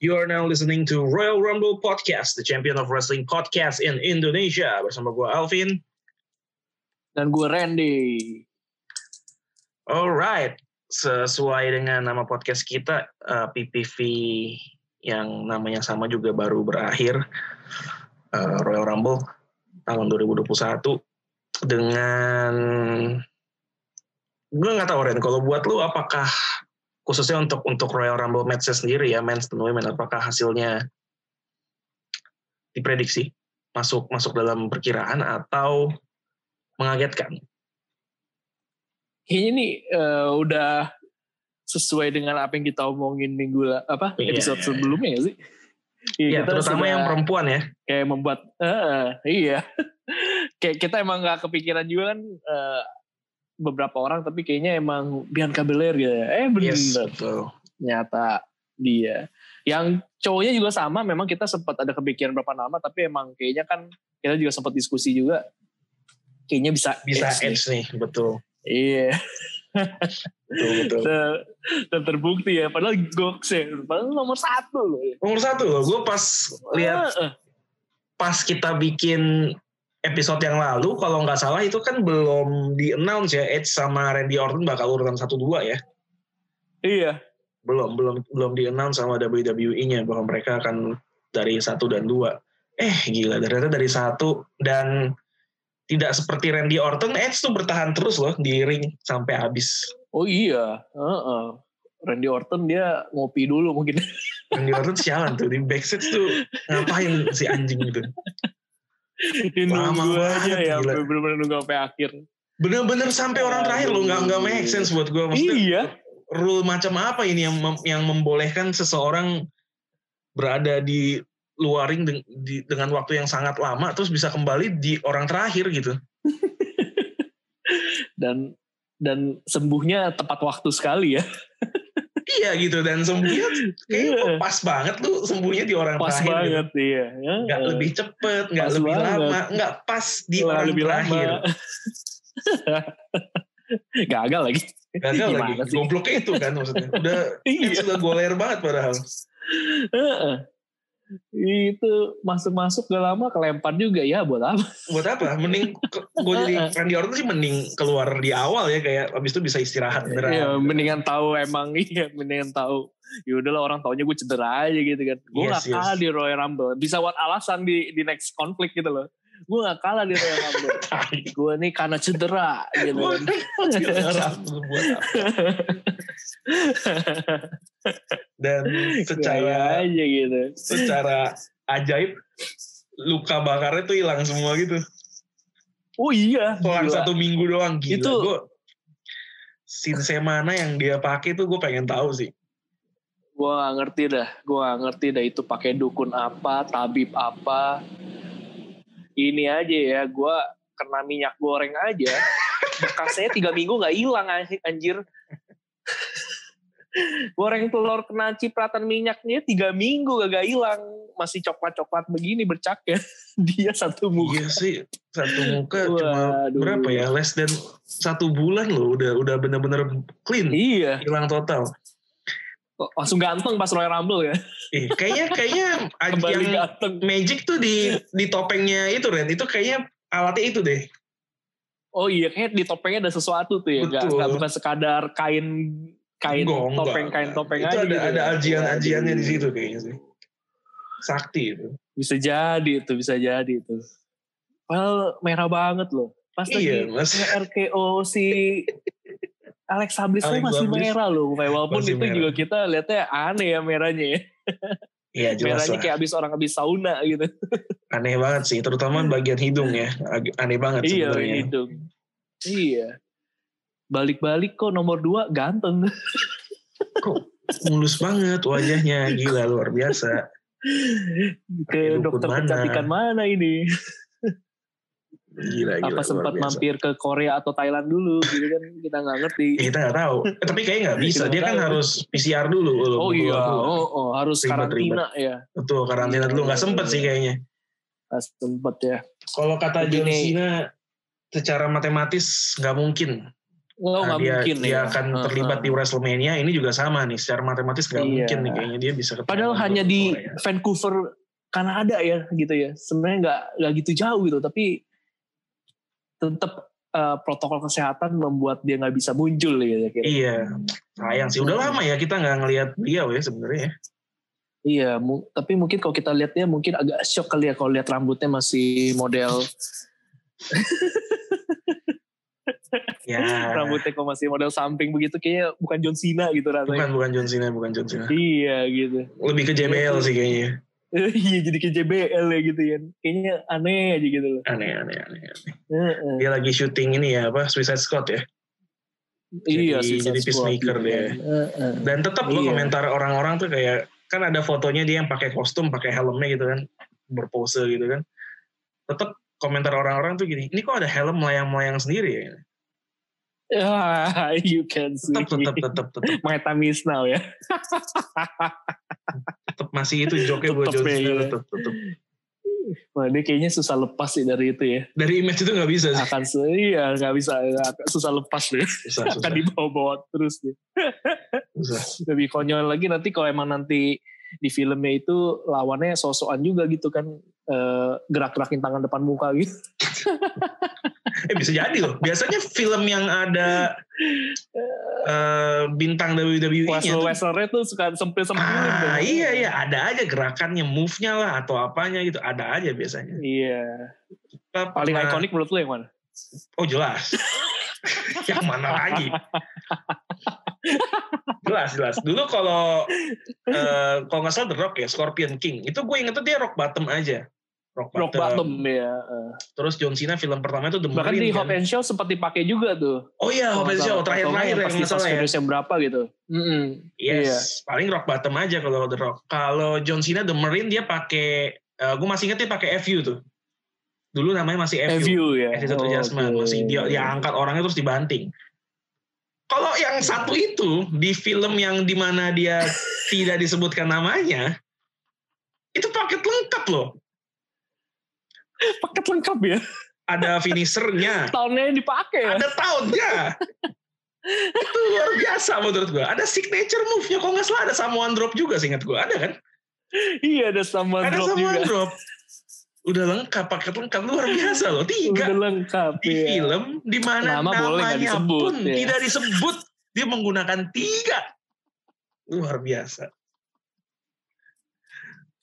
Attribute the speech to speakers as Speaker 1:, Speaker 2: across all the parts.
Speaker 1: You are now listening to Royal Rumble Podcast, the champion of wrestling podcast in Indonesia. Bersama gue Alvin.
Speaker 2: Dan gue Randy.
Speaker 1: Alright, sesuai dengan nama podcast kita, uh, PPV yang namanya sama juga baru berakhir. Uh, Royal Rumble tahun 2021 dengan gue nggak tahu Ren kalau buat lu apakah khususnya untuk untuk Royal Rumble match sendiri ya men's dan women apakah hasilnya diprediksi masuk masuk dalam perkiraan atau mengagetkan?
Speaker 2: Kayaknya nih uh, udah sesuai dengan apa yang kita omongin minggu apa yeah. episode sebelumnya ya sih.
Speaker 1: Iya, kita terutama yang perempuan ya.
Speaker 2: Kayak membuat, uh, iya. kayak kita emang gak kepikiran juga kan uh, beberapa orang tapi kayaknya emang Bianca Belair gitu ya. Eh bener. Yes, betul. Nyata dia. Yang cowoknya juga sama, memang kita sempat ada kepikiran berapa nama, tapi emang kayaknya kan kita juga sempat diskusi juga. Kayaknya bisa
Speaker 1: bisa edge, edge nih. betul.
Speaker 2: Iya. betul betul. Dan terbukti ya, padahal goks ya, padahal nomor satu loh.
Speaker 1: Nomor satu loh, gue pas lihat uh, uh. pas kita bikin episode yang lalu kalau nggak salah itu kan belum di announce ya Edge sama Randy Orton bakal urutan satu dua ya.
Speaker 2: Iya.
Speaker 1: Belum belum belum di announce sama WWE-nya bahwa mereka akan dari satu dan dua. Eh gila ternyata dari satu dan tidak seperti Randy Orton, Edge tuh bertahan terus loh di ring sampai habis.
Speaker 2: Oh iya, uh -uh. Randy Orton dia ngopi dulu mungkin.
Speaker 1: Randy Orton sialan tuh di backstage tuh ngapain si anjing itu.
Speaker 2: Ini nunggu aja ya, bener-bener nunggu sampai akhir.
Speaker 1: Bener-bener sampai orang terakhir loh, nggak nggak make sense buat gue.
Speaker 2: Maksudnya, iya.
Speaker 1: Rule macam apa ini yang mem, yang membolehkan seseorang berada di luar ring de, di, dengan waktu yang sangat lama, terus bisa kembali di orang terakhir gitu.
Speaker 2: dan dan sembuhnya tepat waktu sekali ya.
Speaker 1: iya gitu dan sembuhnya kayak yeah. pas banget tuh sembuhnya di orang
Speaker 2: pas
Speaker 1: terakhir.
Speaker 2: Pas banget
Speaker 1: gitu.
Speaker 2: iya.
Speaker 1: Ya, nggak lebih cepet, nggak lebih banget. lama, nggak pas di Wah, orang lebih terakhir.
Speaker 2: Gagal lagi.
Speaker 1: Gagal lagi. Sih? Gobloknya itu kan maksudnya. Udah iya. sudah goler banget padahal
Speaker 2: itu masuk-masuk gak lama kelempar juga ya buat apa?
Speaker 1: Buat apa? Mending gue jadi Randy Orton sih mending keluar di awal ya kayak abis itu bisa istirahat
Speaker 2: beneran. Iya, mendingan tahu emang iya, mendingan tahu. Ya udahlah orang taunya gue cedera aja gitu kan. Gue yes, gak yes. kalah di Royal Rumble. Bisa buat alasan di di next konflik gitu loh. Gue gak kalah di Royal Rumble. gue nih karena cedera gitu kan.
Speaker 1: dan secara
Speaker 2: aja gitu.
Speaker 1: secara ajaib luka bakarnya tuh hilang semua gitu.
Speaker 2: Oh iya.
Speaker 1: Selang satu minggu doang gila. Itu gue sinse mana yang dia pakai tuh gue pengen tahu sih.
Speaker 2: Gue gak ngerti dah gue gak ngerti dah itu pakai dukun apa tabib apa ini aja ya gue kena minyak goreng aja. Bekasnya tiga minggu nggak hilang anjir. Goreng telur kena cipratan minyaknya tiga minggu gak hilang. Masih coklat-coklat begini bercak ya dia satu muka.
Speaker 1: Iya sih satu muka Waduh. cuma berapa ya? Less than satu bulan loh udah udah bener-bener clean.
Speaker 2: Iya.
Speaker 1: Hilang total
Speaker 2: langsung ganteng pas Royal Rumble ya
Speaker 1: eh, kayaknya kayaknya yang ganteng. magic tuh di di topengnya itu Ren itu kayaknya alatnya itu deh
Speaker 2: Oh iya, kayak di topengnya ada sesuatu tuh ya, Betul. Gak, gak bukan sekadar kain kain enggak, topeng enggak. kain topeng
Speaker 1: itu
Speaker 2: aja
Speaker 1: ada
Speaker 2: gitu
Speaker 1: ada ya. ajian-ajiannya di situ kayaknya sih sakti itu
Speaker 2: bisa jadi itu bisa jadi itu well merah banget loh pas iya, lagi mas. RKO si Alex Bliss Alex masih merah loh walaupun masih itu merah. juga kita lihatnya aneh ya merahnya ya
Speaker 1: Iya jelas
Speaker 2: Merahnya
Speaker 1: lah.
Speaker 2: kayak abis orang abis sauna gitu.
Speaker 1: Aneh banget sih, terutama bagian hidung ya. Aneh banget
Speaker 2: iya, sebenarnya. Iya, hidung. Iya balik-balik kok nomor dua ganteng.
Speaker 1: kok mulus banget wajahnya, gila luar biasa.
Speaker 2: Ke dokter mana? kecantikan mana ini?
Speaker 1: Gila, gila,
Speaker 2: Apa sempat mampir ke Korea atau Thailand dulu gitu kan kita nggak ngerti.
Speaker 1: Ya, kita nggak tahu. Eh, tapi kayaknya nggak bisa. Dia kan harus PCR dulu.
Speaker 2: Oh iya. Oh, oh, harus ribet, karantina ribet. ya.
Speaker 1: Betul karantina dulu nggak sempet sih kayaknya.
Speaker 2: Nggak sempet ya.
Speaker 1: Kalau kata John Cena secara matematis nggak mungkin
Speaker 2: Oh,
Speaker 1: nah, dia
Speaker 2: mungkin,
Speaker 1: dia
Speaker 2: ya.
Speaker 1: akan terlibat
Speaker 2: uh.
Speaker 1: di WrestleMania ini juga sama nih secara matematis nggak
Speaker 2: Iya.
Speaker 1: mungkin nih kayaknya dia bisa
Speaker 2: Padahal hanya di
Speaker 1: Korea.
Speaker 2: Vancouver, Kanada ya gitu ya. Sebenarnya nggak nggak gitu jauh gitu, tapi tetap eh, protokol kesehatan membuat dia nggak bisa muncul ya. Kira.
Speaker 1: iya sayang sih udah
Speaker 2: Hmm.
Speaker 1: lama ya kita nggak ngelihat dia ya sebenarnya ya.
Speaker 2: Iya, mu- tapi mungkin kalau kita lihat dia mungkin agak shock kali ya kalau lihat rambutnya masih model
Speaker 1: ya
Speaker 2: rambutnya kok masih model samping begitu kayaknya bukan John Cena gitu
Speaker 1: bukan
Speaker 2: rasanya.
Speaker 1: bukan John Cena bukan John Cena
Speaker 2: Iya gitu.
Speaker 1: lebih ke JBL sih kayaknya
Speaker 2: iya jadi kayak JBL ya gitu ya. Kayaknya aneh aja gitu loh.
Speaker 1: aneh aneh aneh, aneh. Dia lagi syuting ini ya apa Suicide Squad ya
Speaker 2: iya
Speaker 1: jadi- jadi peacemaker dia.
Speaker 2: Heeh.
Speaker 1: dan tetap lo
Speaker 2: Iya.
Speaker 1: komentar orang-orang tuh kayak kan ada fotonya dia yang pakai kostum pakai helmnya gitu kan berpose gitu kan tetap komentar orang-orang tuh gini ini kok ada helm melayang-melayang sendiri ya
Speaker 2: Ah, you can see.
Speaker 1: tetap tetap tetap tetap
Speaker 2: My time is now ya.
Speaker 1: tetap masih itu joke buat
Speaker 2: Tetep
Speaker 1: John Cena
Speaker 2: iya.
Speaker 1: tetap tetap
Speaker 2: Wah, dia kayaknya susah lepas sih dari itu ya.
Speaker 1: dari image itu nggak bisa sih
Speaker 2: Akan iya nggak bisa akan susah lepas deh.
Speaker 1: susah
Speaker 2: Akan
Speaker 1: susah,
Speaker 2: dibawa-bawa terus deh.
Speaker 1: susah.
Speaker 2: Lebih konyol lagi nanti kalau emang nanti di filmnya itu lawannya sosokan juga gitu kan eh, gerak-gerakin tangan depan muka gitu.
Speaker 1: eh bisa jadi loh biasanya film yang ada eh, bintang WWE-nya
Speaker 2: Wrestler
Speaker 1: tuh
Speaker 2: wrestlernya tuh suka sempil sempilin
Speaker 1: Ah, iya iya ada aja gerakannya, move-nya lah atau apanya gitu, ada aja biasanya.
Speaker 2: Iya.
Speaker 1: Kita
Speaker 2: Paling
Speaker 1: pernah-
Speaker 2: ikonik menurut lu yang mana?
Speaker 1: Oh jelas. yang mana lagi? jelas jelas. Dulu kalau eh, kalau nggak salah The Rock ya, Scorpion King. Itu gue inget tuh dia rock bottom aja. Rock bottom.
Speaker 2: Rock bottom ya.
Speaker 1: Terus John Cena film pertama itu The
Speaker 2: Bahkan
Speaker 1: Marine
Speaker 2: di
Speaker 1: kan.
Speaker 2: Hot and Show sempat dipakai juga tuh.
Speaker 1: Oh iya, Hobbit
Speaker 2: nggak
Speaker 1: Show terakhir-terakhir
Speaker 2: Atau
Speaker 1: ya
Speaker 2: pas
Speaker 1: nggak salah ya.
Speaker 2: Yang berapa gitu. Mm-mm.
Speaker 1: Yes,
Speaker 2: Iya.
Speaker 1: paling rock bottom aja kalau The Rock. Kalau John Cena The Marine dia pakai, eh, gue masih inget dia pakai FU tuh. Dulu namanya masih FU.
Speaker 2: Review ya.
Speaker 1: attitude adjustment
Speaker 2: Oke.
Speaker 1: masih dia dia angkat orangnya terus dibanting. Kalau yang satu itu di film yang di mana dia tidak disebutkan namanya, itu paket lengkap loh.
Speaker 2: Paket lengkap ya.
Speaker 1: Ada finishernya,
Speaker 2: Tahunnya yang dipakai ya.
Speaker 1: ada tahunnya. itu luar biasa menurut gua. Ada signature move-nya, kok nggak salah ada Samoan drop juga seingat gua. Ada kan?
Speaker 2: Iya ada sama
Speaker 1: ada
Speaker 2: drop
Speaker 1: Samoan
Speaker 2: juga.
Speaker 1: drop. Udah lengkap, paket lengkap luar biasa loh. Tiga.
Speaker 2: Udah lengkap
Speaker 1: di
Speaker 2: ya.
Speaker 1: film di mana
Speaker 2: Nama
Speaker 1: namanya
Speaker 2: disebut,
Speaker 1: pun
Speaker 2: ya.
Speaker 1: tidak disebut dia menggunakan tiga luar biasa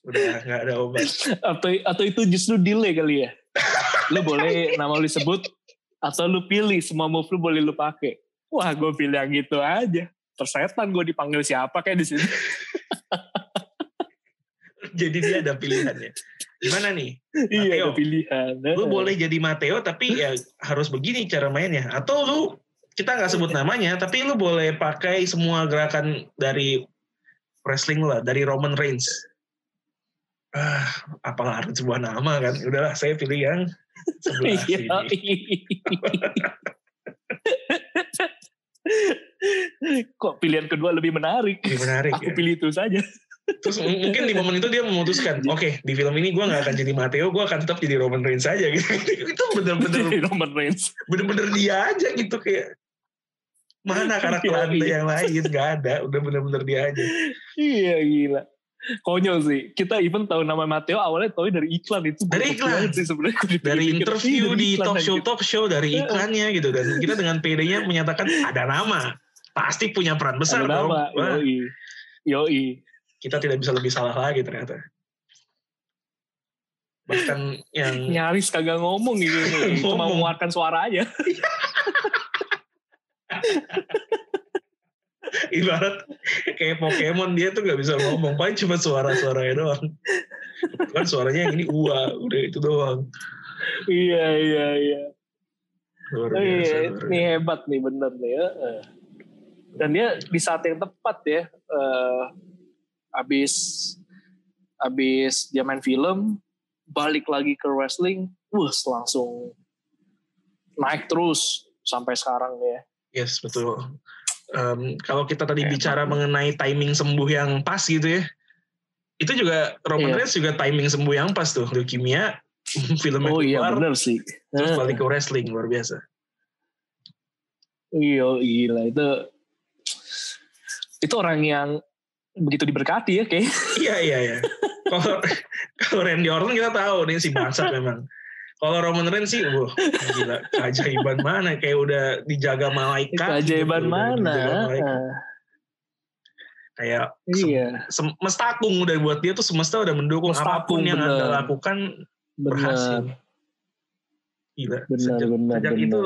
Speaker 1: udah nggak ada obat
Speaker 2: Atau atau itu justru delay kali ya. Lu boleh nama lu sebut atau lu pilih semua move lu boleh lu pakai. Wah gue pilih yang gitu aja. Persetan gue dipanggil siapa kayak di sini.
Speaker 1: jadi dia ada pilihannya gimana nih
Speaker 2: iya
Speaker 1: Mateo.
Speaker 2: ada pilihan.
Speaker 1: lu boleh jadi Mateo tapi ya harus begini cara mainnya atau lu kita nggak sebut namanya tapi lu boleh pakai semua gerakan dari wrestling lu lah dari Roman Reigns ah apalah arti sebuah nama kan udahlah saya pilih yang sebelah
Speaker 2: Iya.
Speaker 1: sini
Speaker 2: Kok pilihan kedua lebih menarik?
Speaker 1: Lebih menarik
Speaker 2: Aku
Speaker 1: ya.
Speaker 2: pilih itu saja.
Speaker 1: Terus mungkin di momen itu dia memutuskan, oke di film ini gue nggak akan jadi Matteo, gue akan tetap jadi Roman Reigns saja gitu. itu bener-bener
Speaker 2: Roman Reigns.
Speaker 1: bener-bener dia aja gitu kayak mana karakter
Speaker 2: Iya,
Speaker 1: anda
Speaker 2: iya.
Speaker 1: yang lain nggak ada, udah bener-bener dia aja.
Speaker 2: Iya gila. Konyol sih. Kita even tahu nama Matteo awalnya tahu dari iklan itu.
Speaker 1: Dari iklan.
Speaker 2: Sih sebenarnya. Dipikir-pikir,
Speaker 1: Dari
Speaker 2: iya,
Speaker 1: interview
Speaker 2: dari
Speaker 1: di
Speaker 2: iklan
Speaker 1: talk show
Speaker 2: anjir.
Speaker 1: talk show dari
Speaker 2: Iya.
Speaker 1: iklannya gitu dan kita dengan PD-nya menyatakan ada nama, pasti punya peran besar
Speaker 2: Ada
Speaker 1: dong.
Speaker 2: nama.
Speaker 1: Wah,
Speaker 2: Yoi. Yoi.
Speaker 1: kita tidak bisa lebih salah lagi ternyata. Bahkan yang
Speaker 2: Nyaris kagak ngomong gitu. Cuma
Speaker 1: Ngomong.
Speaker 2: mengeluarkan suara aja.
Speaker 1: ibarat kayak Pokemon dia tuh nggak bisa ngomong paling cuma suara-suaranya doang kan suaranya yang ini ua udah itu doang
Speaker 2: iya iya iya.
Speaker 1: luar
Speaker 2: Oh,
Speaker 1: biasa,
Speaker 2: iya,
Speaker 1: luar
Speaker 2: ini hebat nih bener nih ya. Eh. Dan dia di saat yang tepat ya, eh, abis abis dia main film, balik lagi ke wrestling, wah langsung naik terus sampai sekarang ya.
Speaker 1: yes betul Em, kalau kita tadi bicara mengenai timing sembuh yang pas gitu ya itu juga Roman
Speaker 2: Iya.
Speaker 1: Reigns juga timing sembuh yang pas tuh leukemia filmnya
Speaker 2: Oh iya
Speaker 1: keluar
Speaker 2: bener sih.
Speaker 1: terus
Speaker 2: Eh,
Speaker 1: balik ke wrestling luar biasa
Speaker 2: Iya, gila itu itu orang yang begitu diberkati ya kayak.
Speaker 1: Iya iya iya. Kalau kalau Randy Orton kita tahu nih si bangsat memang. Kalau Roman Reigns sih, wah gila keajaiban mana kayak udah dijaga malaikat.
Speaker 2: Keajaiban gitu, mana?
Speaker 1: Kayak iya. semestakung udah buat dia tuh semesta udah mendukung mestakung, apa pun yang bener. anda lakukan bener. berhasil. Gila. Benar, sejak, benar, sejak benar. itu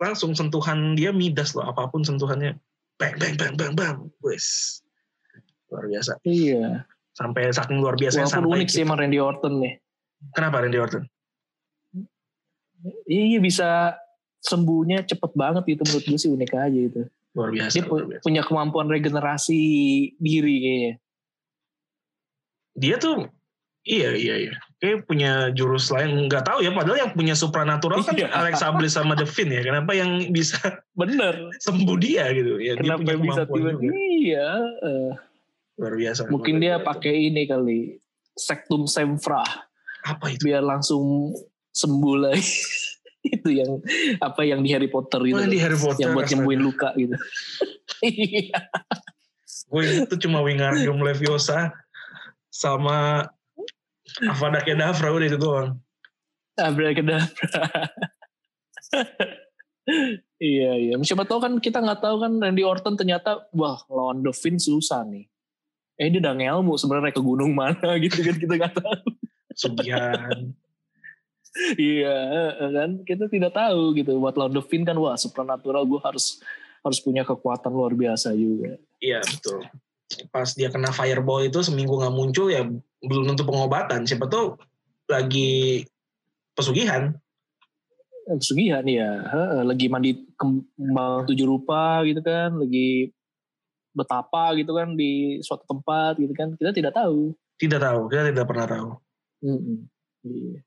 Speaker 1: langsung sentuhan dia midas loh apa pun sentuhannya bang bang bang bang bang wes luar biasa
Speaker 2: iya
Speaker 1: sampai saking luar biasa
Speaker 2: Walaupun sampai unik sih emang Randy Orton nih
Speaker 1: kenapa Randy Orton
Speaker 2: iya bisa sembuhnya cepet banget itu menurut gue sih unik aja itu
Speaker 1: luar biasa
Speaker 2: dia
Speaker 1: luar biasa.
Speaker 2: punya kemampuan regenerasi diri kayaknya
Speaker 1: dia tuh Iya iya iya. Kayak punya jurus lain nggak tahu ya. Padahal yang punya supranatural kan iya. Alexa Bliss sama Finn ya. Kenapa yang bisa
Speaker 2: bener
Speaker 1: sembuh dia gitu? Ya,
Speaker 2: Kenapa dia punya bisa tiba Iya. Uh,
Speaker 1: Luar biasa.
Speaker 2: Mungkin dia pakai ini kali Sectum Semfra.
Speaker 1: Apa itu?
Speaker 2: Biar langsung sembuh lagi. itu yang apa yang di Harry Potter gitu. Oh,
Speaker 1: di Harry Potter.
Speaker 2: Yang buat nyembuhin luka gitu.
Speaker 1: Iya. Gue itu cuma Wingardium Leviosa sama Avada Kedavra udah itu doang.
Speaker 2: Avada Kedavra. iya iya. Siapa tahu kan kita nggak tahu kan Randy Orton ternyata wah lawan The Finn susah nih. Eh dia udah ngelmu sebenarnya ke gunung mana gitu kan kita nggak tahu.
Speaker 1: Sugihan.
Speaker 2: Iya kan kita tidak tahu gitu. Buat lawan The Finn kan wah supernatural gue harus harus punya kekuatan luar biasa juga.
Speaker 1: Iya betul. Pas dia kena fireball itu seminggu nggak muncul ya belum tentu pengobatan siapa tuh lagi pesugihan
Speaker 2: pesugihan ya lagi mandi kembang tujuh rupa gitu kan lagi betapa gitu kan di suatu tempat gitu kan kita tidak tahu
Speaker 1: tidak tahu kita tidak pernah tahu mm -hmm. iya.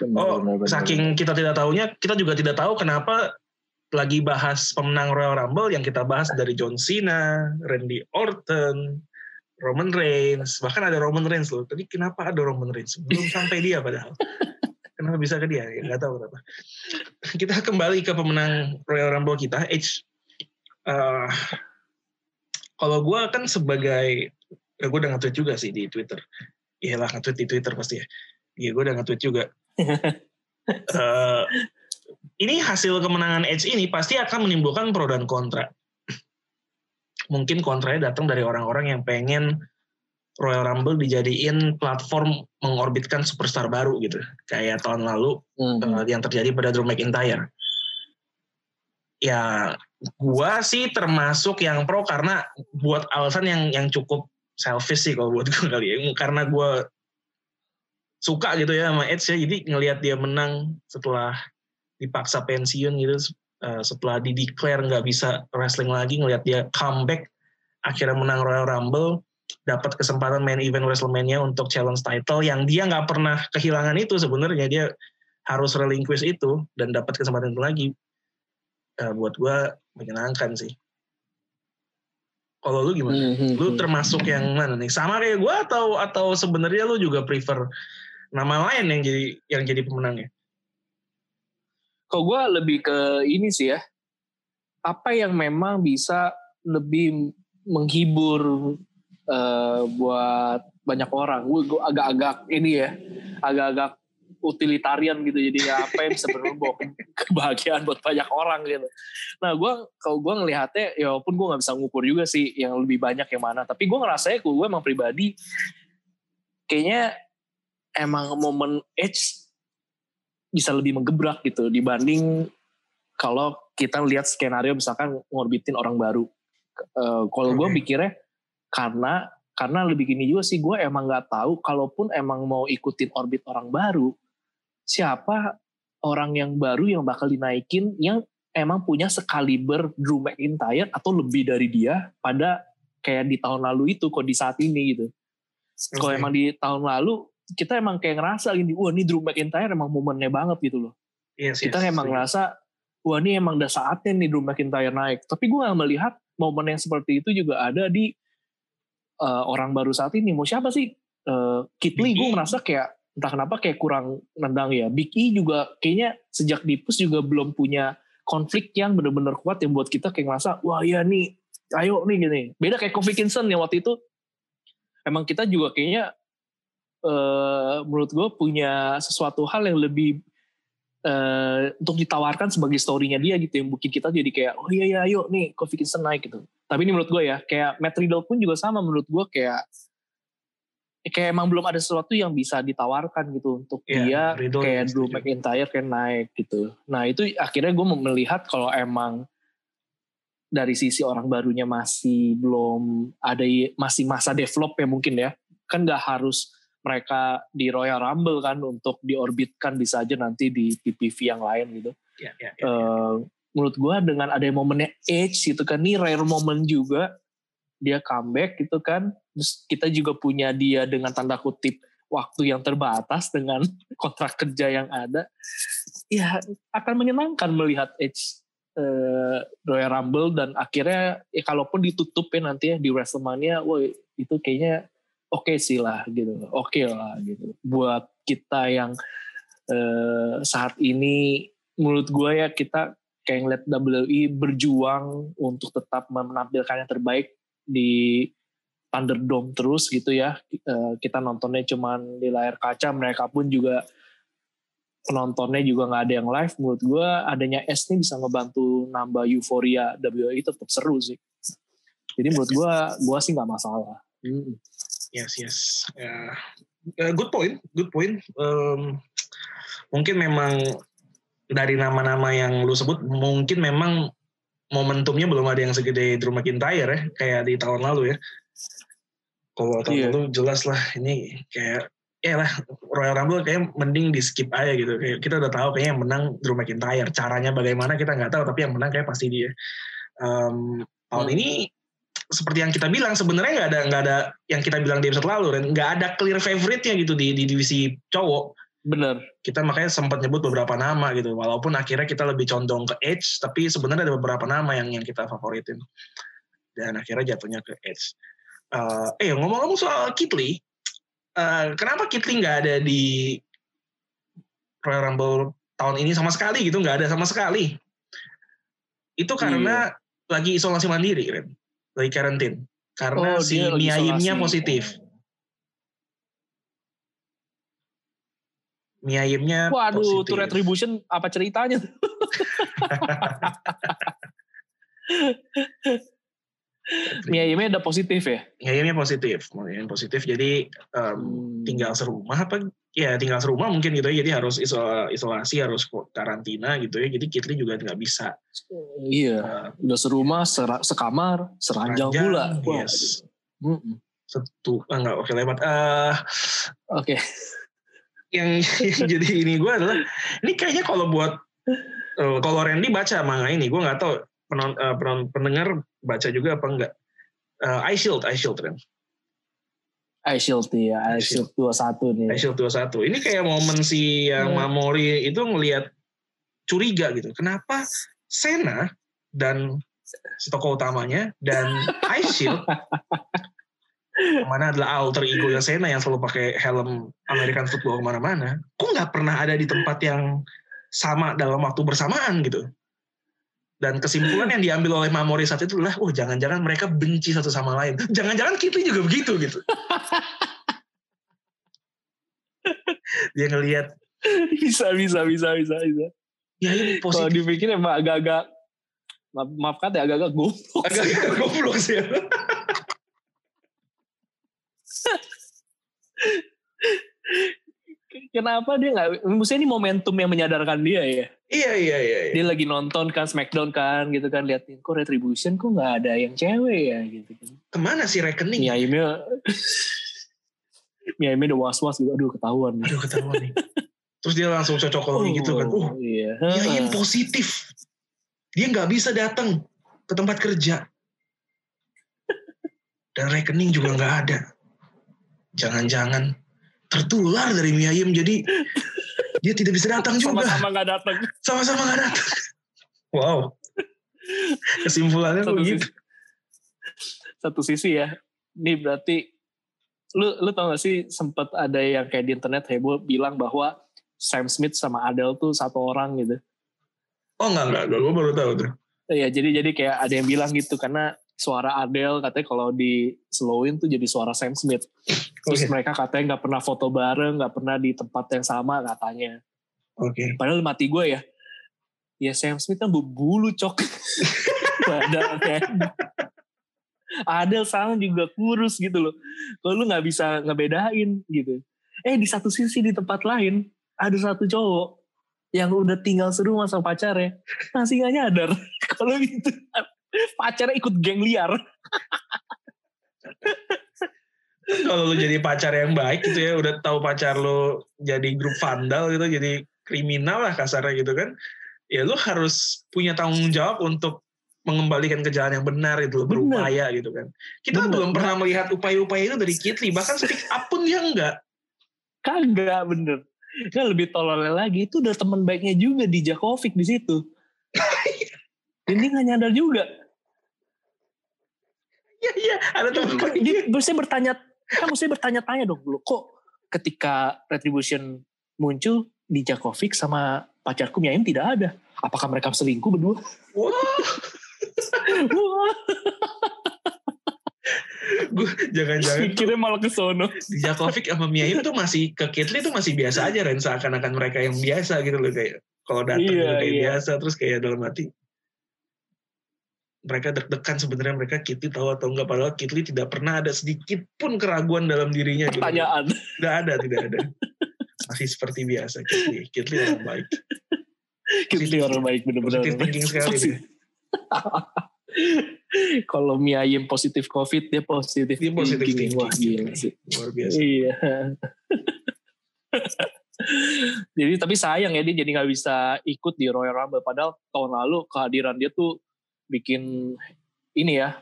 Speaker 1: Benar, oh benar, benar, saking kita tidak tahunya kita juga tidak tahu kenapa lagi bahas pemenang Royal Rumble yang kita bahas dari John Cena, Randy Orton, Roman Reigns, bahkan ada Roman Reigns loh. Tadi kenapa ada Roman Reigns? Belum sampai dia padahal. kenapa bisa ke dia? Ya, gak tahu kenapa. Kita kembali ke pemenang Royal Rumble kita, Edge. Uh, kalau gue kan sebagai, ya gue udah nge-tweet juga sih di Twitter. Iya lah nge-tweet di Twitter pasti ya. Iya gue udah nge-tweet juga. Uh, ini hasil kemenangan Edge ini pasti akan menimbulkan pro dan kontra. Mungkin kontranya datang dari orang-orang yang pengen Royal Rumble dijadiin platform mengorbitkan superstar baru gitu. Kayak tahun lalu mm -hmm. uh, yang terjadi pada Drew McIntyre. Ya gua sih termasuk yang pro karena buat alasan yang yang cukup selfish sih kalau buat gue kali ya. Karena gue suka gitu ya sama Edge ya jadi ngelihat dia menang setelah dipaksa pensiun gitu uh, setelah di declare nggak bisa wrestling lagi ngelihat dia comeback akhirnya menang Royal Rumble dapat kesempatan main event WrestleMania untuk challenge title yang dia nggak pernah kehilangan itu sebenarnya dia harus relinquish itu dan dapat kesempatan itu lagi uh, buat gue menyenangkan sih kalau lu gimana? Mm-hmm. Lu hmm. termasuk yang mana nih? Sama kayak gue atau atau sebenarnya lu juga prefer nama lain yang jadi yang jadi pemenangnya?
Speaker 2: Kalau gue lebih ke ini sih ya, apa yang memang bisa lebih menghibur uh, buat banyak orang. Gue agak-agak ini ya, agak-agak utilitarian gitu. Jadi apa yang bisa berubah kebahagiaan buat banyak orang gitu. Nah gue kalau gue ngelihatnya, ya walaupun gue nggak bisa ngukur juga sih yang lebih banyak yang mana. Tapi gue ngerasanya gue emang pribadi kayaknya emang momen Edge bisa lebih menggebrak gitu dibanding kalau kita lihat skenario misalkan ngorbitin orang baru. Uh, kalau okay. gue mikirnya karena karena lebih gini juga sih gue emang nggak tahu kalaupun emang mau ikutin orbit orang baru siapa orang yang baru yang bakal dinaikin yang emang punya sekaliber Drew McIntyre atau lebih dari dia pada kayak di tahun lalu itu kok di saat ini gitu. Okay. Kalau emang di tahun lalu kita emang kayak ngerasa ini wah ini Drew McIntyre emang momennya banget gitu loh. Yes, kita yes, emang yes. ngerasa wah ini emang udah saatnya nih Drew McIntyre naik. Tapi gue gak melihat momen yang seperti itu juga ada di uh, orang baru saat ini. Mau siapa sih? Uh, Kit Lee gue ngerasa kayak entah kenapa kayak kurang nendang ya. Big E juga kayaknya sejak di push juga belum punya konflik yang bener-bener kuat yang buat kita kayak ngerasa wah ya nih ayo nih gini beda kayak Kofi Kingston yang waktu itu emang kita juga kayaknya uh, menurut gue punya sesuatu hal yang lebih uh, untuk ditawarkan sebagai storynya dia gitu yang bikin kita jadi kayak oh iya iya ayo nih Kofi Kingston naik gitu. Tapi ini menurut gue ya kayak Matt Riddle pun juga sama menurut gue kayak kayak emang belum ada sesuatu yang bisa ditawarkan gitu untuk yeah, dia Riddle kayak Drew McIntyre kayak naik gitu. Nah itu akhirnya gue melihat kalau emang dari sisi orang barunya masih belum ada masih masa develop ya mungkin ya. Kan nggak harus mereka di Royal Rumble kan untuk diorbitkan bisa aja nanti di PPV yang lain gitu. Yeah, yeah, yeah, uh, menurut gue dengan ada momennya Edge gitu kan ini rare moment juga. Dia comeback gitu kan. Terus kita juga punya dia dengan tanda kutip waktu yang terbatas dengan kontrak kerja yang ada. Ya akan menyenangkan melihat Edge uh, Royal Rumble dan akhirnya ya kalaupun ditutup ya nanti ya di WrestleMania woi itu kayaknya oke okay sih lah gitu oke okay lah gitu buat kita yang uh, saat ini menurut gue ya kita kayak ngeliat WWE berjuang untuk tetap menampilkan yang terbaik di Thunderdome terus gitu ya. Eh, kita nontonnya cuman di layar kaca, mereka pun juga penontonnya juga nggak ada yang live. Menurut gue adanya S ini bisa ngebantu nambah euforia WWE tetap seru sih. Jadi menurut gue, gue sih nggak masalah.
Speaker 1: Yes, yes. Uh, good point, good point. Um, mungkin memang dari nama-nama yang lu sebut, mungkin memang momentumnya belum ada yang segede Drew McIntyre ya, kayak di tahun lalu ya. Kalau tahun yeah. lalu jelas lah ini kayak ya lah Royal Rumble kayak mending di skip aja gitu. Kayak kita udah tahu kayaknya yang menang Drew McIntyre. Caranya bagaimana kita nggak tahu, tapi yang menang kayak pasti dia. Um, tahun hmm. ini seperti yang kita bilang sebenarnya nggak ada nggak ada yang kita bilang di episode lalu dan nggak ada clear favorite-nya gitu di, di divisi cowok
Speaker 2: Bener.
Speaker 1: Kita makanya sempat nyebut beberapa nama gitu. Walaupun akhirnya kita lebih condong ke Edge, tapi sebenarnya ada beberapa nama yang yang kita favoritin. Dan akhirnya jatuhnya ke Edge. Uh, eh ngomong-ngomong soal Kitli, uh, kenapa Kitli nggak ada di Royal Rumble tahun ini sama sekali gitu? Nggak ada sama sekali. Itu karena iya. lagi isolasi mandiri, kan? Lagi karantin. Karena oh, si Mia positif. Mie ayamnya
Speaker 2: Waduh, positif. tuh retribution apa ceritanya? mie ayamnya udah positif ya?
Speaker 1: Mie ayamnya positif, mie ayamnya positif. Jadi um, hmm. tinggal serumah apa? Ya tinggal serumah mungkin gitu ya. Jadi harus isolasi, harus karantina gitu ya. Jadi Kitli juga nggak bisa.
Speaker 2: Iya, uh, udah serumah, ser sekamar, seranjang pula.
Speaker 1: Yes. Wow. Hmm. Setu, ah, enggak, oke lewat. Uh,
Speaker 2: oke. Okay
Speaker 1: yang, jadi ini gue adalah ini kayaknya kalau buat uh, kalau Randy baca manga ini gue nggak tahu penon, uh, penon, pendengar baca juga apa enggak uh, Shield Ice Shield kan
Speaker 2: Ice Shield ya Shield dua satu nih
Speaker 1: Ice Shield dua satu ini kayak momen si yang yeah. Mamori itu ngelihat curiga gitu kenapa Sena dan si tokoh utamanya dan Ice Shield mana adalah alter ego yang Sena yang selalu pakai helm American football ke mana-mana. Kok nggak pernah ada di tempat yang sama dalam waktu bersamaan gitu. Dan kesimpulan yang diambil oleh Mamori saat itu adalah, oh jangan-jangan mereka benci satu sama lain. Jangan-jangan kita juga begitu gitu. Dia ngelihat
Speaker 2: bisa bisa bisa bisa bisa.
Speaker 1: Ya ini positif.
Speaker 2: Kalau dipikir emang agak-agak maaf, maaf kata ya agak-agak goblok.
Speaker 1: Agak-agak goblok sih.
Speaker 2: Kenapa dia nggak? Maksudnya ini momentum yang menyadarkan dia ya.
Speaker 1: Iya, iya iya iya.
Speaker 2: Dia lagi nonton kan Smackdown kan gitu kan liatin kok Retribution kok nggak ada yang cewek ya gitu kan.
Speaker 1: Ke mana sih rekening?
Speaker 2: Ya ini Ya ini udah was was gitu. Aduh ketahuan.
Speaker 1: Aduh ketahuan nih. Terus dia langsung cocok oh, gitu kan. Oh
Speaker 2: iya.
Speaker 1: Dia yang positif. Dia nggak bisa datang ke tempat kerja. Dan rekening juga nggak ada jangan-jangan tertular dari mie ayam jadi dia tidak bisa datang juga.
Speaker 2: Sama-sama nggak datang.
Speaker 1: Sama-sama nggak datang. Wow. Kesimpulannya satu begitu. Sisi,
Speaker 2: satu sisi ya. Ini berarti lu lu tau gak sih sempat ada yang kayak di internet heboh bilang bahwa Sam Smith sama Adele tuh satu orang gitu.
Speaker 1: Oh enggak enggak, gue baru tahu tuh.
Speaker 2: Iya, jadi jadi kayak ada yang bilang gitu karena suara Adele katanya kalau di slowin tuh jadi suara Sam Smith. Terus okay. mereka katanya nggak pernah foto bareng, nggak pernah di tempat yang sama katanya.
Speaker 1: Oke. Okay.
Speaker 2: Padahal mati gue ya, ya Sam Smith kan bulu cok. Padahal kan. Adele sama juga kurus gitu loh. Kalau lu nggak bisa ngebedain gitu. Eh di satu sisi di tempat lain ada satu cowok yang udah tinggal serumah sama pacarnya masih nggak nyadar kalau gitu pacarnya ikut geng liar.
Speaker 1: Kalau lu jadi pacar yang baik gitu ya, udah tahu pacar lu jadi grup vandal gitu, jadi kriminal lah kasarnya gitu kan. Ya lu harus punya tanggung jawab untuk mengembalikan ke jalan yang benar itu berupaya gitu kan. Kita bener. belum pernah melihat upaya-upaya itu dari Kitli, bahkan speak up pun dia enggak.
Speaker 2: Kagak bener. Kan lebih tolol lagi, itu udah teman baiknya juga di Jakovic di situ. Ini nggak nyadar juga.
Speaker 1: Iya iya ada teman
Speaker 2: Jadi mesti bertanya, kan mesti bertanya-tanya dong dulu. Kok ketika retribution muncul di Jakovic sama pacarku Miaim tidak ada. Apakah mereka selingkuh berdua? Wah.
Speaker 1: Wah. gue jangan-jangan
Speaker 2: kira malah ke sono
Speaker 1: di Jakovic sama Miaim tuh masih ke Kitli tuh masih biasa aja Ren seakan-akan mereka yang biasa gitu loh kayak kalau datang iya, kayak iya. biasa terus kayak dalam hati mereka deg-degan sebenarnya mereka Kitli tahu atau enggak padahal Kitli tidak pernah ada sedikit pun keraguan dalam dirinya
Speaker 2: gitu. pertanyaan
Speaker 1: gitu. tidak ada tidak ada masih seperti biasa Kitli Kitli orang baik
Speaker 2: Kitli orang baik benar-benar
Speaker 1: positif thinking sekali
Speaker 2: kalau Mia Yim positif COVID dia positif
Speaker 1: dia positif thinking.
Speaker 2: Wah gila sih.
Speaker 1: Luar biasa.
Speaker 2: Iya. jadi tapi sayang ya dia jadi nggak bisa ikut di Royal Rumble padahal tahun lalu kehadiran dia tuh bikin ini ya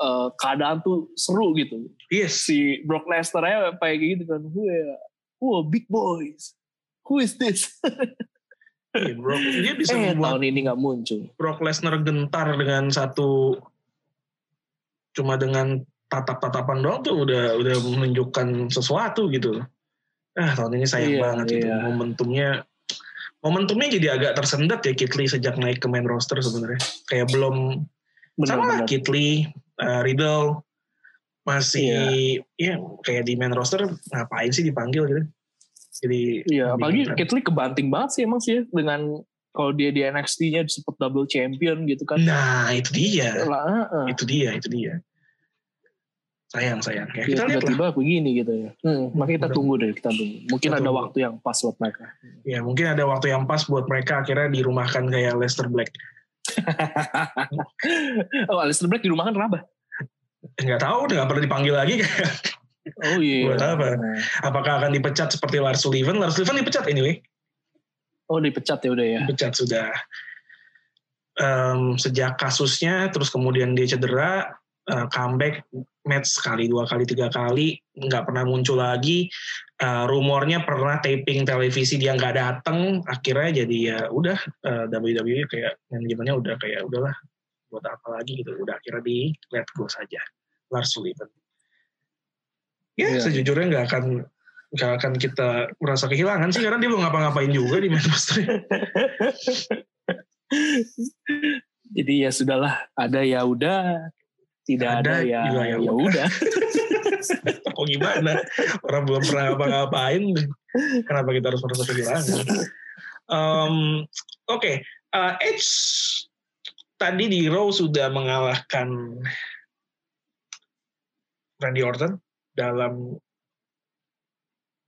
Speaker 2: uh, keadaan tuh seru gitu.
Speaker 1: Yes.
Speaker 2: Si Brock Lesnar ya kayak gitu kan. Who, who big boys. Who is this?
Speaker 1: yeah, Brock, dia bisa
Speaker 2: eh, membuat tahun ini nggak muncul.
Speaker 1: Brock Lesnar gentar dengan satu cuma dengan tatap-tatapan doang tuh udah udah menunjukkan sesuatu gitu. Ah tahun ini sayang iya, banget iya. itu momentumnya momentumnya jadi agak tersendat ya Kitli sejak naik ke main roster sebenarnya. Kayak belum bener, sama lah Kitli, uh, Riddle masih iya. ya kayak di main roster ngapain sih dipanggil gitu. Jadi
Speaker 2: iya apalagi Kitli kebanting banget sih emang sih ya, dengan kalau dia di NXT-nya disebut double champion gitu kan.
Speaker 1: Nah, itu dia. Lah, uh. Itu dia, itu dia sayang sayang. Ya,
Speaker 2: kita lihat tiba-tiba begini gitu ya. Hmm, makanya kita tunggu deh kita tunggu. Mungkin kita ada tunggu. waktu yang pas buat mereka.
Speaker 1: Ya mungkin ada waktu yang pas buat mereka akhirnya dirumahkan kayak Lester Black.
Speaker 2: Oh Lester Black dirumahkan kenapa
Speaker 1: nggak tahu nggak pernah dipanggil lagi.
Speaker 2: Oh iya.
Speaker 1: Buat apa? Apakah akan dipecat seperti Lars Sullivan? Lars Sullivan dipecat anyway.
Speaker 2: Oh dipecat ya udah ya.
Speaker 1: Dipecat sudah. Um, sejak kasusnya terus kemudian dia cedera uh, comeback match sekali dua kali tiga kali nggak pernah muncul lagi. Uh, rumornya pernah taping televisi dia nggak datang akhirnya jadi ya udah uh, WWE kayak manajemennya udah kayak udahlah buat apa lagi? gitu. Udah akhirnya di let go saja Lars Sullivan ya yeah. sejujurnya nggak akan nggak akan kita merasa kehilangan sih karena dia belum ngapa-ngapain juga di main roster
Speaker 2: jadi ya sudahlah ada ya udah tidak ada, ada ya. ya, ya udah.
Speaker 1: Kok gimana? Orang belum pernah ngapa-ngapain. Kenapa kita harus merasa kehilangan um, oke. Okay. uh, Edge tadi di Raw sudah mengalahkan Randy Orton dalam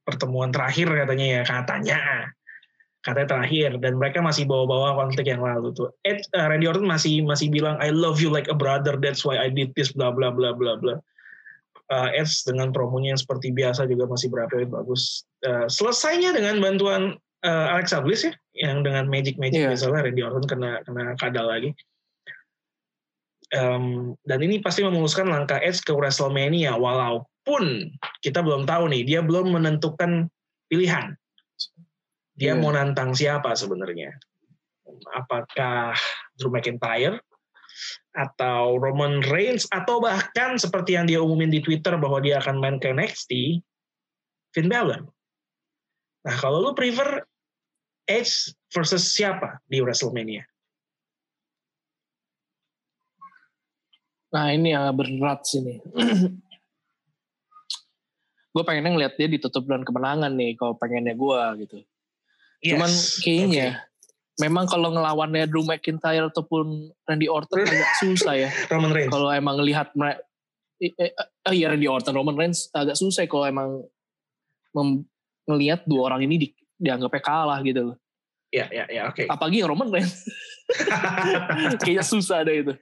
Speaker 1: pertemuan terakhir katanya ya katanya katanya terakhir dan mereka masih bawa-bawa konflik yang lalu tuh. Ed, uh, Randy Orton masih masih bilang I love you like a brother that's why I did this bla bla bla bla bla. Uh, Edge dengan promonya yang seperti biasa juga masih berapa bagus. Uh, selesainya dengan bantuan uh, Alexa Bliss ya yang dengan magic magic yeah. misalnya Randy Orton kena kena kadal lagi. Um, dan ini pasti memuluskan langkah Edge ke WrestleMania walaupun kita belum tahu nih dia belum menentukan pilihan dia yeah. mau nantang siapa sebenarnya? Apakah Drew McIntyre atau Roman Reigns atau bahkan seperti yang dia umumin di Twitter bahwa dia akan main ke NXT, Finn Balor. Nah kalau lu prefer Edge versus siapa di WrestleMania?
Speaker 2: Nah ini yang berat sih nih. gue pengennya ngeliat dia ditutup dengan kemenangan nih kalau pengennya gue gitu. Yes. Cuman kayaknya okay. memang kalau ngelawannya Drew McIntyre ataupun Randy Orton agak susah ya.
Speaker 1: Roman Reigns.
Speaker 2: Kalau emang lihat mereka eh, eh, eh, iya Randy Orton, Roman Reigns agak susah kalau emang melihat dua orang ini di, dianggapnya kalah gitu loh.
Speaker 1: Ya, ya, ya, oke. Okay.
Speaker 2: Apalagi yang Roman Reigns. Kayaknya susah deh itu.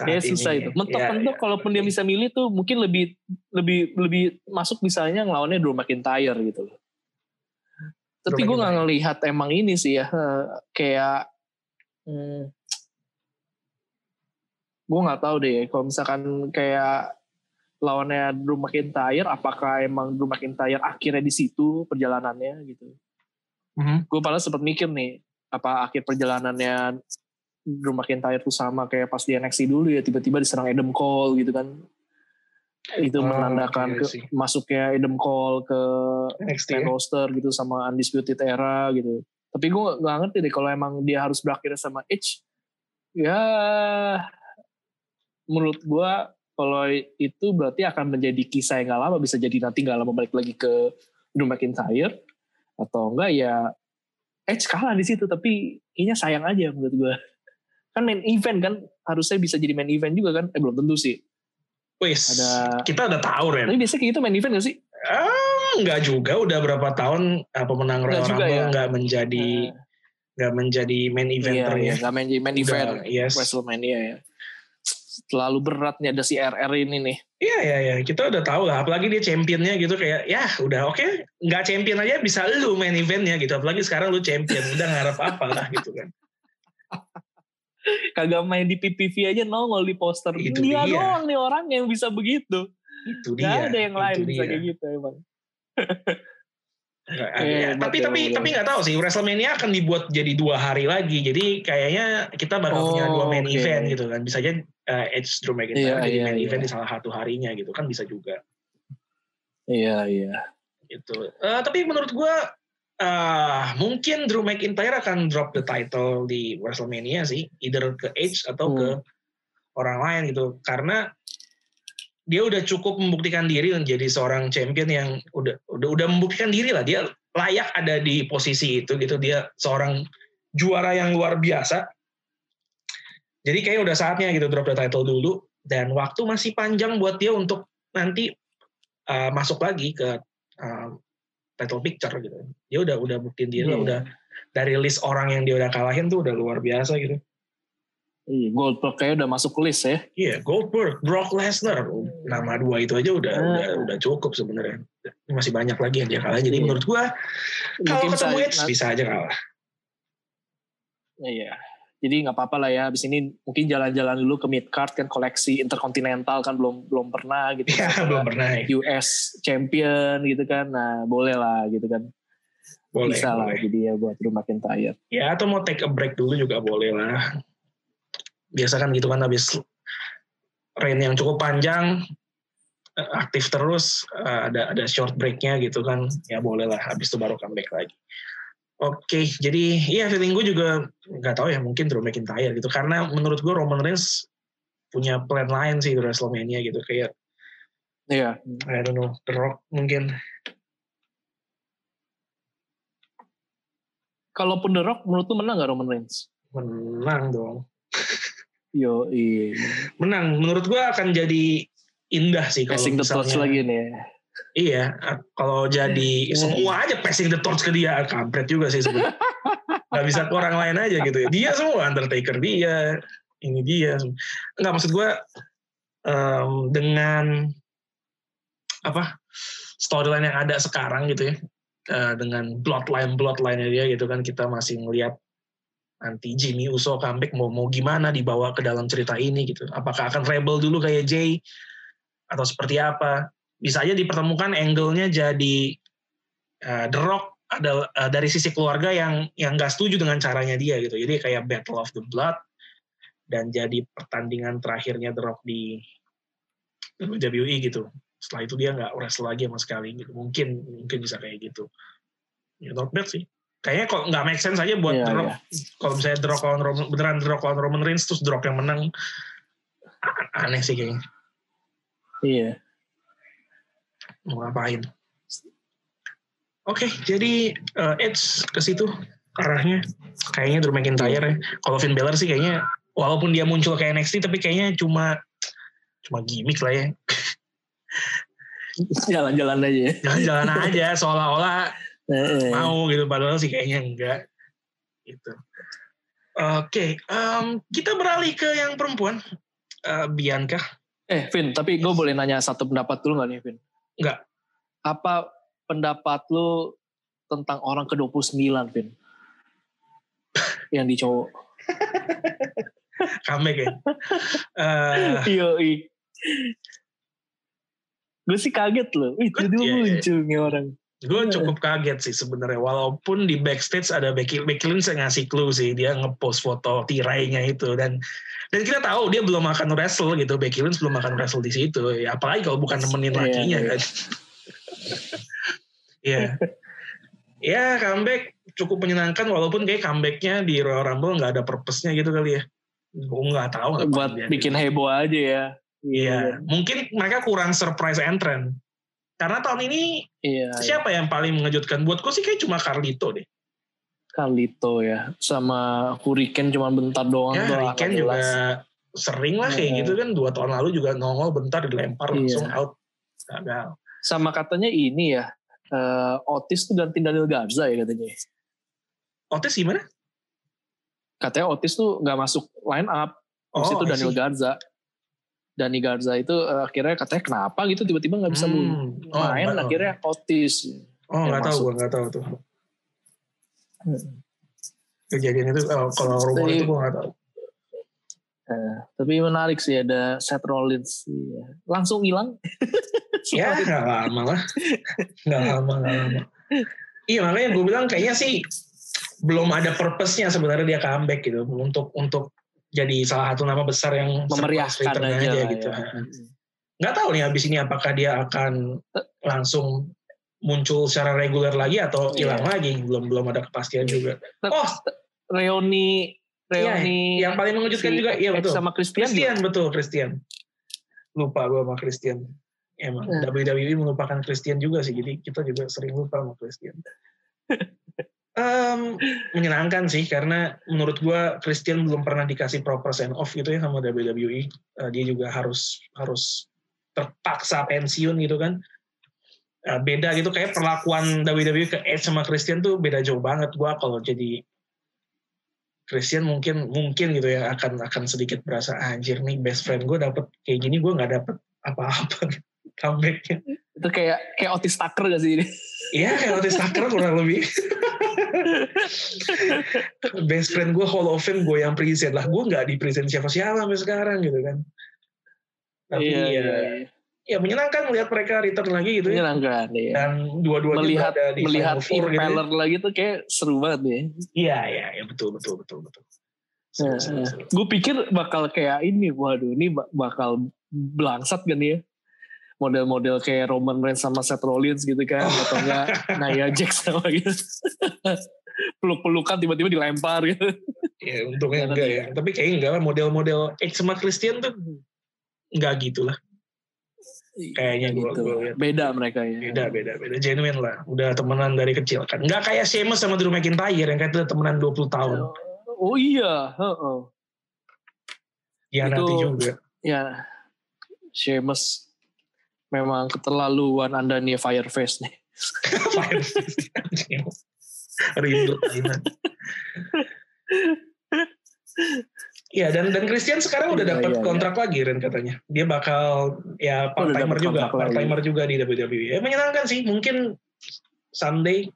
Speaker 2: Kayak susah itu. Mentok-mentok ya, ya. kalaupun dia bisa milih tuh mungkin lebih lebih lebih masuk misalnya ngelawannya Drew McIntyre gitu loh. Tapi gue nggak ngelihat emang ini sih ya kayak hmm, gue nggak tahu deh kalau misalkan kayak lawannya Drew McIntyre apakah emang Drew McIntyre akhirnya di situ perjalanannya gitu. Mm-hmm. Gue paling sempat mikir nih apa akhir perjalanannya Drew McIntyre tuh sama kayak pas di NXT dulu ya tiba-tiba diserang Adam Cole gitu kan itu oh, menandakan iya ke, masuknya Adam Cole ke NXT ya? roster gitu sama Undisputed Era gitu. Tapi gue gak ngerti deh kalau emang dia harus berakhir sama Edge. Ya menurut gue kalau itu berarti akan menjadi kisah yang gak lama bisa jadi nanti gak lama balik lagi ke Drew McIntyre. Atau enggak ya Edge kalah di situ tapi kayaknya sayang aja menurut gue kan main event kan harusnya bisa jadi main event juga kan? Eh belum tentu sih
Speaker 1: Wis, ada kita udah tahu Ren.
Speaker 2: Tapi biasanya kayak gitu main event gak sih?
Speaker 1: Ah, enggak juga, udah berapa tahun uh, pemenang Royal Rumble ya? menjadi nggak menjadi main event iya,
Speaker 2: iya, nggak main, main event yes. WrestleMania ya. Terlalu beratnya ada si RR ini nih.
Speaker 1: Iya iya iya, kita udah tahu lah. Apalagi dia championnya gitu kayak ya udah oke, okay. nggak champion aja bisa lu main eventnya gitu. Apalagi sekarang lu champion, udah ngarep apa lah gitu kan.
Speaker 2: Kagak main di PPV aja nongol di poster. Itu dia, dia doang nih orang yang bisa begitu.
Speaker 1: Itu dia. Gak
Speaker 2: ada yang lain bisa kayak gitu emang.
Speaker 1: ya, tapi tapi tapi nggak tahu sih WrestleMania akan dibuat jadi dua hari lagi jadi kayaknya kita baru oh, punya dua main okay. event gitu kan bisa aja uh, Edge Drew McIntyre yeah, jadi yeah, main yeah. event di salah satu harinya gitu kan bisa juga
Speaker 2: iya yeah, iya
Speaker 1: yeah. itu uh, tapi menurut gue uh, mungkin Drew McIntyre akan drop the title di WrestleMania sih, either ke Edge atau hmm. ke orang lain gitu, karena dia udah cukup membuktikan diri menjadi seorang champion yang udah udah udah membuktikan diri lah. Dia layak ada di posisi itu gitu. Dia seorang juara yang luar biasa. Jadi kayak udah saatnya gitu drop the title dulu. Dan waktu masih panjang buat dia untuk nanti uh, masuk lagi ke uh, title picture gitu. Dia udah udah buktiin dia yeah. iya. udah dari list orang yang dia udah kalahin tuh udah luar biasa gitu.
Speaker 2: Iya, Goldberg kayak udah masuk list ya.
Speaker 1: Iya, Goldberg, Brock Lesnar, nama dua itu aja udah nah. udah udah cukup sebenarnya. Masih banyak lagi yang dia kalah. Jadi iya. menurut gua kalau ketemu Edge bisa aja kalah.
Speaker 2: Iya jadi nggak apa-apa lah ya abis ini mungkin jalan-jalan dulu ke mid card kan koleksi interkontinental kan belum belum pernah gitu
Speaker 1: ya, kan. belum pernah ya.
Speaker 2: US champion gitu kan nah boleh lah gitu kan boleh, bisa boleh. lah jadi ya buat Drew McIntyre
Speaker 1: ya atau mau take a break dulu juga boleh lah biasa kan gitu kan habis reign yang cukup panjang eh, aktif terus eh, ada ada short breaknya gitu kan ya boleh lah habis itu baru comeback lagi Oke, okay, jadi iya feeling gue juga nggak tahu ya mungkin Drew McIntyre gitu karena menurut gue Roman Reigns punya plan lain sih di WrestleMania gitu kayak
Speaker 2: Iya. Yeah.
Speaker 1: I don't know, The Rock mungkin.
Speaker 2: Kalaupun The Rock menurut lu menang gak Roman Reigns?
Speaker 1: Menang dong.
Speaker 2: Yo, iya.
Speaker 1: Menang. Menurut gue akan jadi indah sih kalau misalnya.
Speaker 2: lagi nih.
Speaker 1: Iya, kalau jadi iya. semua aja passing the torch ke dia, kampret juga sih sebenarnya. Gak bisa ke orang lain aja gitu ya. Dia semua Undertaker dia, ini dia. Enggak maksud gue um, dengan apa storyline yang ada sekarang gitu ya, uh, dengan bloodline bloodline dia gitu kan kita masih ngelihat nanti Jimmy Uso comeback mau mau gimana dibawa ke dalam cerita ini gitu. Apakah akan rebel dulu kayak Jay atau seperti apa? Bisa aja dipertemukan angle-nya jadi uh, The Rock ada uh, dari sisi keluarga yang yang nggak setuju dengan caranya dia gitu. Jadi kayak Battle of the Blood dan jadi pertandingan terakhirnya The Rock di WWE gitu. Setelah itu dia nggak wrestle lagi sama sekali gitu. Mungkin mungkin bisa kayak gitu. Ya not bad sih. kayaknya kok nggak make sense aja buat
Speaker 2: Iya,
Speaker 1: drop
Speaker 2: iya.
Speaker 1: kalau misalnya drop lawan Roman, beneran drop lawan Roman Reigns terus drop yang menang aneh sih kayaknya
Speaker 2: Iya.
Speaker 1: Mau ngapain? Oke jadi uh, Edge ke situ arahnya. Kayaknya Drew McIntyre ya. Kalau Finn Balor sih kayaknya walaupun dia muncul kayak NXT tapi kayaknya cuma cuma gimmick lah ya.
Speaker 2: Jalan-jalan aja ya.
Speaker 1: jalan-jalan aja seolah-olah
Speaker 2: Heeh.
Speaker 1: mau gitu. Padahal sih kayaknya enggak gitu. Oke em, kita beralih ke yang perempuan. Eh, Bianca.
Speaker 2: Eh, Vin, tapi gue boleh nanya satu pendapat dulu gak nih, Vin?
Speaker 1: Nggak.
Speaker 2: Apa pendapat lu tentang orang ke-29, Vin? Yang di cowok.
Speaker 1: comeback ya Eh,
Speaker 2: Iya, Gue sih kaget loh. Wih,
Speaker 1: Good,
Speaker 2: tiba-tiba
Speaker 1: iya, iya.
Speaker 2: muncul nih orang.
Speaker 1: Gue cukup kaget sih sebenarnya walaupun di backstage ada Becky Becky Lynch yang ngasih clue sih dia ngepost foto tirainya itu dan dan kita tahu dia belum akan wrestle gitu Becky Lynch belum akan wrestle di situ ya apalagi kalau bukan nemenin
Speaker 2: Iya,
Speaker 1: lakinya
Speaker 2: iya.
Speaker 1: kan. Ya ya comeback cukup menyenangkan walaupun kayak comebacknya di Royal Rumble nggak ada purpose-nya gitu kali ya. Gue nggak tahu
Speaker 2: Buat bikin heboh aja ya.
Speaker 1: Iya, mungkin mereka kurang surprise entrant. Karena tahun ini
Speaker 2: Iya. iya.
Speaker 1: siapa yang paling mengejutkan? Buatku sih kayak cuma Carlito deh.
Speaker 2: Carlito ya. Sama Hurricane cuma bentar doang.
Speaker 1: Ya,
Speaker 2: jelas.
Speaker 1: juga sering lah kayak
Speaker 2: Iya.
Speaker 1: gitu kan. Dua tahun lalu juga nongol bentar dilempar
Speaker 2: Iya.
Speaker 1: langsung out. Gagal.
Speaker 2: Sama katanya ini ya. eh, Otis tuh ganti Daniel Garza ya katanya.
Speaker 1: Otis gimana?
Speaker 2: Katanya Otis tuh nggak masuk line up. Terus itu Daniel. Garza. Dani Garza itu eh, akhirnya katanya kenapa gitu tiba-tiba nggak bisa
Speaker 1: Hmm. Oh,
Speaker 2: main
Speaker 1: nggak-
Speaker 2: akhirnya Otis.
Speaker 1: Oh nggak tahu, gue nggak tahu tuh. Kejadian itu oh, kalau rumor itu gue nggak tahu.
Speaker 2: Eh, tapi menarik sih ada Seth Rollins. Iya. Langsung hilang.
Speaker 1: Ya nggak lama lah, nggak lama nggak lama. Iya makanya gue bilang kayaknya sih belum ada purpose-nya sebenarnya dia comeback gitu untuk untuk jadi salah satu nama besar yang
Speaker 2: Memeriahkan aja, lah
Speaker 1: gitu.
Speaker 2: ya.
Speaker 1: Nggak tahu nih abis ini apakah dia akan langsung muncul secara reguler lagi atau
Speaker 2: Iya.
Speaker 1: hilang lagi belum belum ada kepastian juga. Oh
Speaker 2: Reoni Reoni
Speaker 1: yang paling mengejutkan
Speaker 2: si
Speaker 1: juga iya
Speaker 2: X
Speaker 1: betul.
Speaker 2: sama Christian,
Speaker 1: Christian betul Christian. Lupa gue sama Christian. Emang
Speaker 2: Hmm.
Speaker 1: WWE melupakan Christian juga sih, jadi kita juga sering lupa sama Christian. Em, menyenangkan sih karena menurut gue Christian belum pernah dikasih proper send off gitu ya sama WWE. Eh, dia juga harus harus terpaksa pensiun gitu kan. Eh, beda gitu kayak perlakuan WWE ke Edge sama Christian tuh beda jauh banget. Gue kalau jadi Christian mungkin mungkin gitu ya akan akan sedikit berasa anjir nih best friend gue dapet kayak gini gue nggak dapet apa-apa comebacknya
Speaker 2: Itu kayak kayak Otis Tucker gak sih ini?
Speaker 1: Iya kayak Otis Tucker kurang lebih best friend gue Hall of Fame gue yang present lah gue nggak di present siapa-siapa sampai sekarang gitu kan tapi
Speaker 2: Iya,
Speaker 1: ya,
Speaker 2: iya, iya.
Speaker 1: ya menyenangkan melihat mereka return lagi gitu ya
Speaker 2: Menyenangkan ya.
Speaker 1: dan dua-duanya
Speaker 2: Melihat
Speaker 1: berada di
Speaker 2: melihat
Speaker 1: Four gitu ya.
Speaker 2: impeller lagi tuh kayak seru banget ya.
Speaker 1: iya iya ya, betul betul betul betul Seru,
Speaker 2: Nah. Gue pikir bakal kayak ini, waduh ini ba- bakal belangsat kan ya. Model-model kayak Roman Reigns sama Seth Rollins gitu kan,
Speaker 1: Oh.
Speaker 2: atau enggak Nia Jax sama gitu. Peluk-pelukan tiba-tiba dilempar gitu.
Speaker 1: Ya untungnya enggak ya. Tapi kayaknya enggak lah model-model X sama Christian tuh enggak gitu lah. Kayaknya
Speaker 2: gitu.
Speaker 1: lihat.
Speaker 2: Beda mereka ya.
Speaker 1: Beda, beda, beda. Genuine lah. Udah temenan dari kecil kan. Enggak kayak Sheamus sama Drew McIntyre yang kata temenan 20 tahun.
Speaker 2: Oh iya, heeh.
Speaker 1: Ya nanti
Speaker 2: Itu-
Speaker 1: juga.
Speaker 2: ya Sheamus memang keterlaluan anda nih Fireface nih.
Speaker 1: Fire Anjing. Rindu. Iman. Iya dan dan Christian sekarang udah
Speaker 2: Iya,
Speaker 1: dapat
Speaker 2: iya,
Speaker 1: kontrak lagi Ren katanya. Dia bakal ya part timer juga, part timer juga di WWE. Ya, menyenangkan sih. Mungkin someday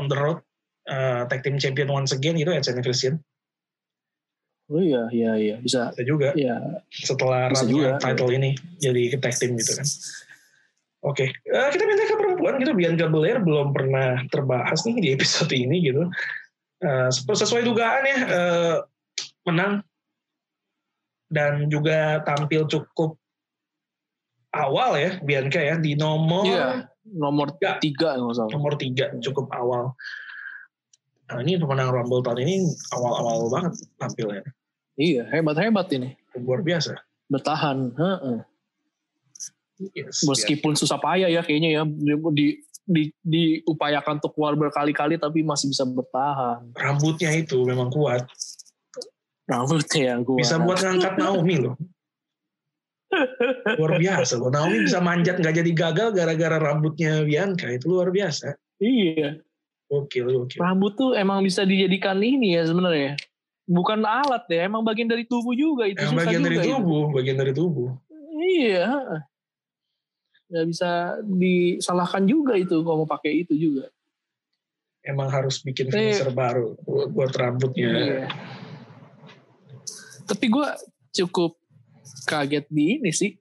Speaker 1: on the road uh, tag team champion once again itu and Christian.
Speaker 2: Oh iya, iya, iya bisa.
Speaker 1: Bisa juga
Speaker 2: Iya,
Speaker 1: setelah
Speaker 2: Bisa juga.
Speaker 1: title ini jadi ke tag team gitu kan. Oke, eh, kita pindah ke perempuan gitu. Bianca Belair belum pernah terbahas nih di episode ini gitu. Eh, sesuai dugaan ya, eh, menang dan juga tampil cukup awal ya Bianca ya di nomor
Speaker 2: Iya. nomor
Speaker 1: Tiga. nomor tiga cukup awal. Nah, ini pemenang Rumble tahun ini awal-awal banget tampilnya.
Speaker 2: Iya, hebat-hebat ini.
Speaker 1: Luar biasa.
Speaker 2: Bertahan. Heeh. Yes, Meskipun susah payah ya kayaknya ya di, di, diupayakan untuk keluar berkali-kali tapi masih bisa bertahan.
Speaker 1: Rambutnya itu memang kuat.
Speaker 2: Rambutnya yang kuat.
Speaker 1: Bisa buat ngangkat Naomi loh. luar biasa loh. Naomi bisa manjat nggak jadi gagal gara-gara rambutnya Bianca itu luar biasa.
Speaker 2: Iya.
Speaker 1: Oke, oke.
Speaker 2: Rambut tuh emang bisa dijadikan ini ya sebenarnya. Bukan alat ya, emang bagian dari tubuh juga itu.
Speaker 1: Emang bagian dari tubuh, itu. bagian dari tubuh.
Speaker 2: Iya. Gak bisa disalahkan juga itu kalau mau pakai itu juga.
Speaker 1: Emang harus bikin finisher eh, baru buat, buat rambutnya. Iya.
Speaker 2: Tapi gue cukup kaget di ini sih.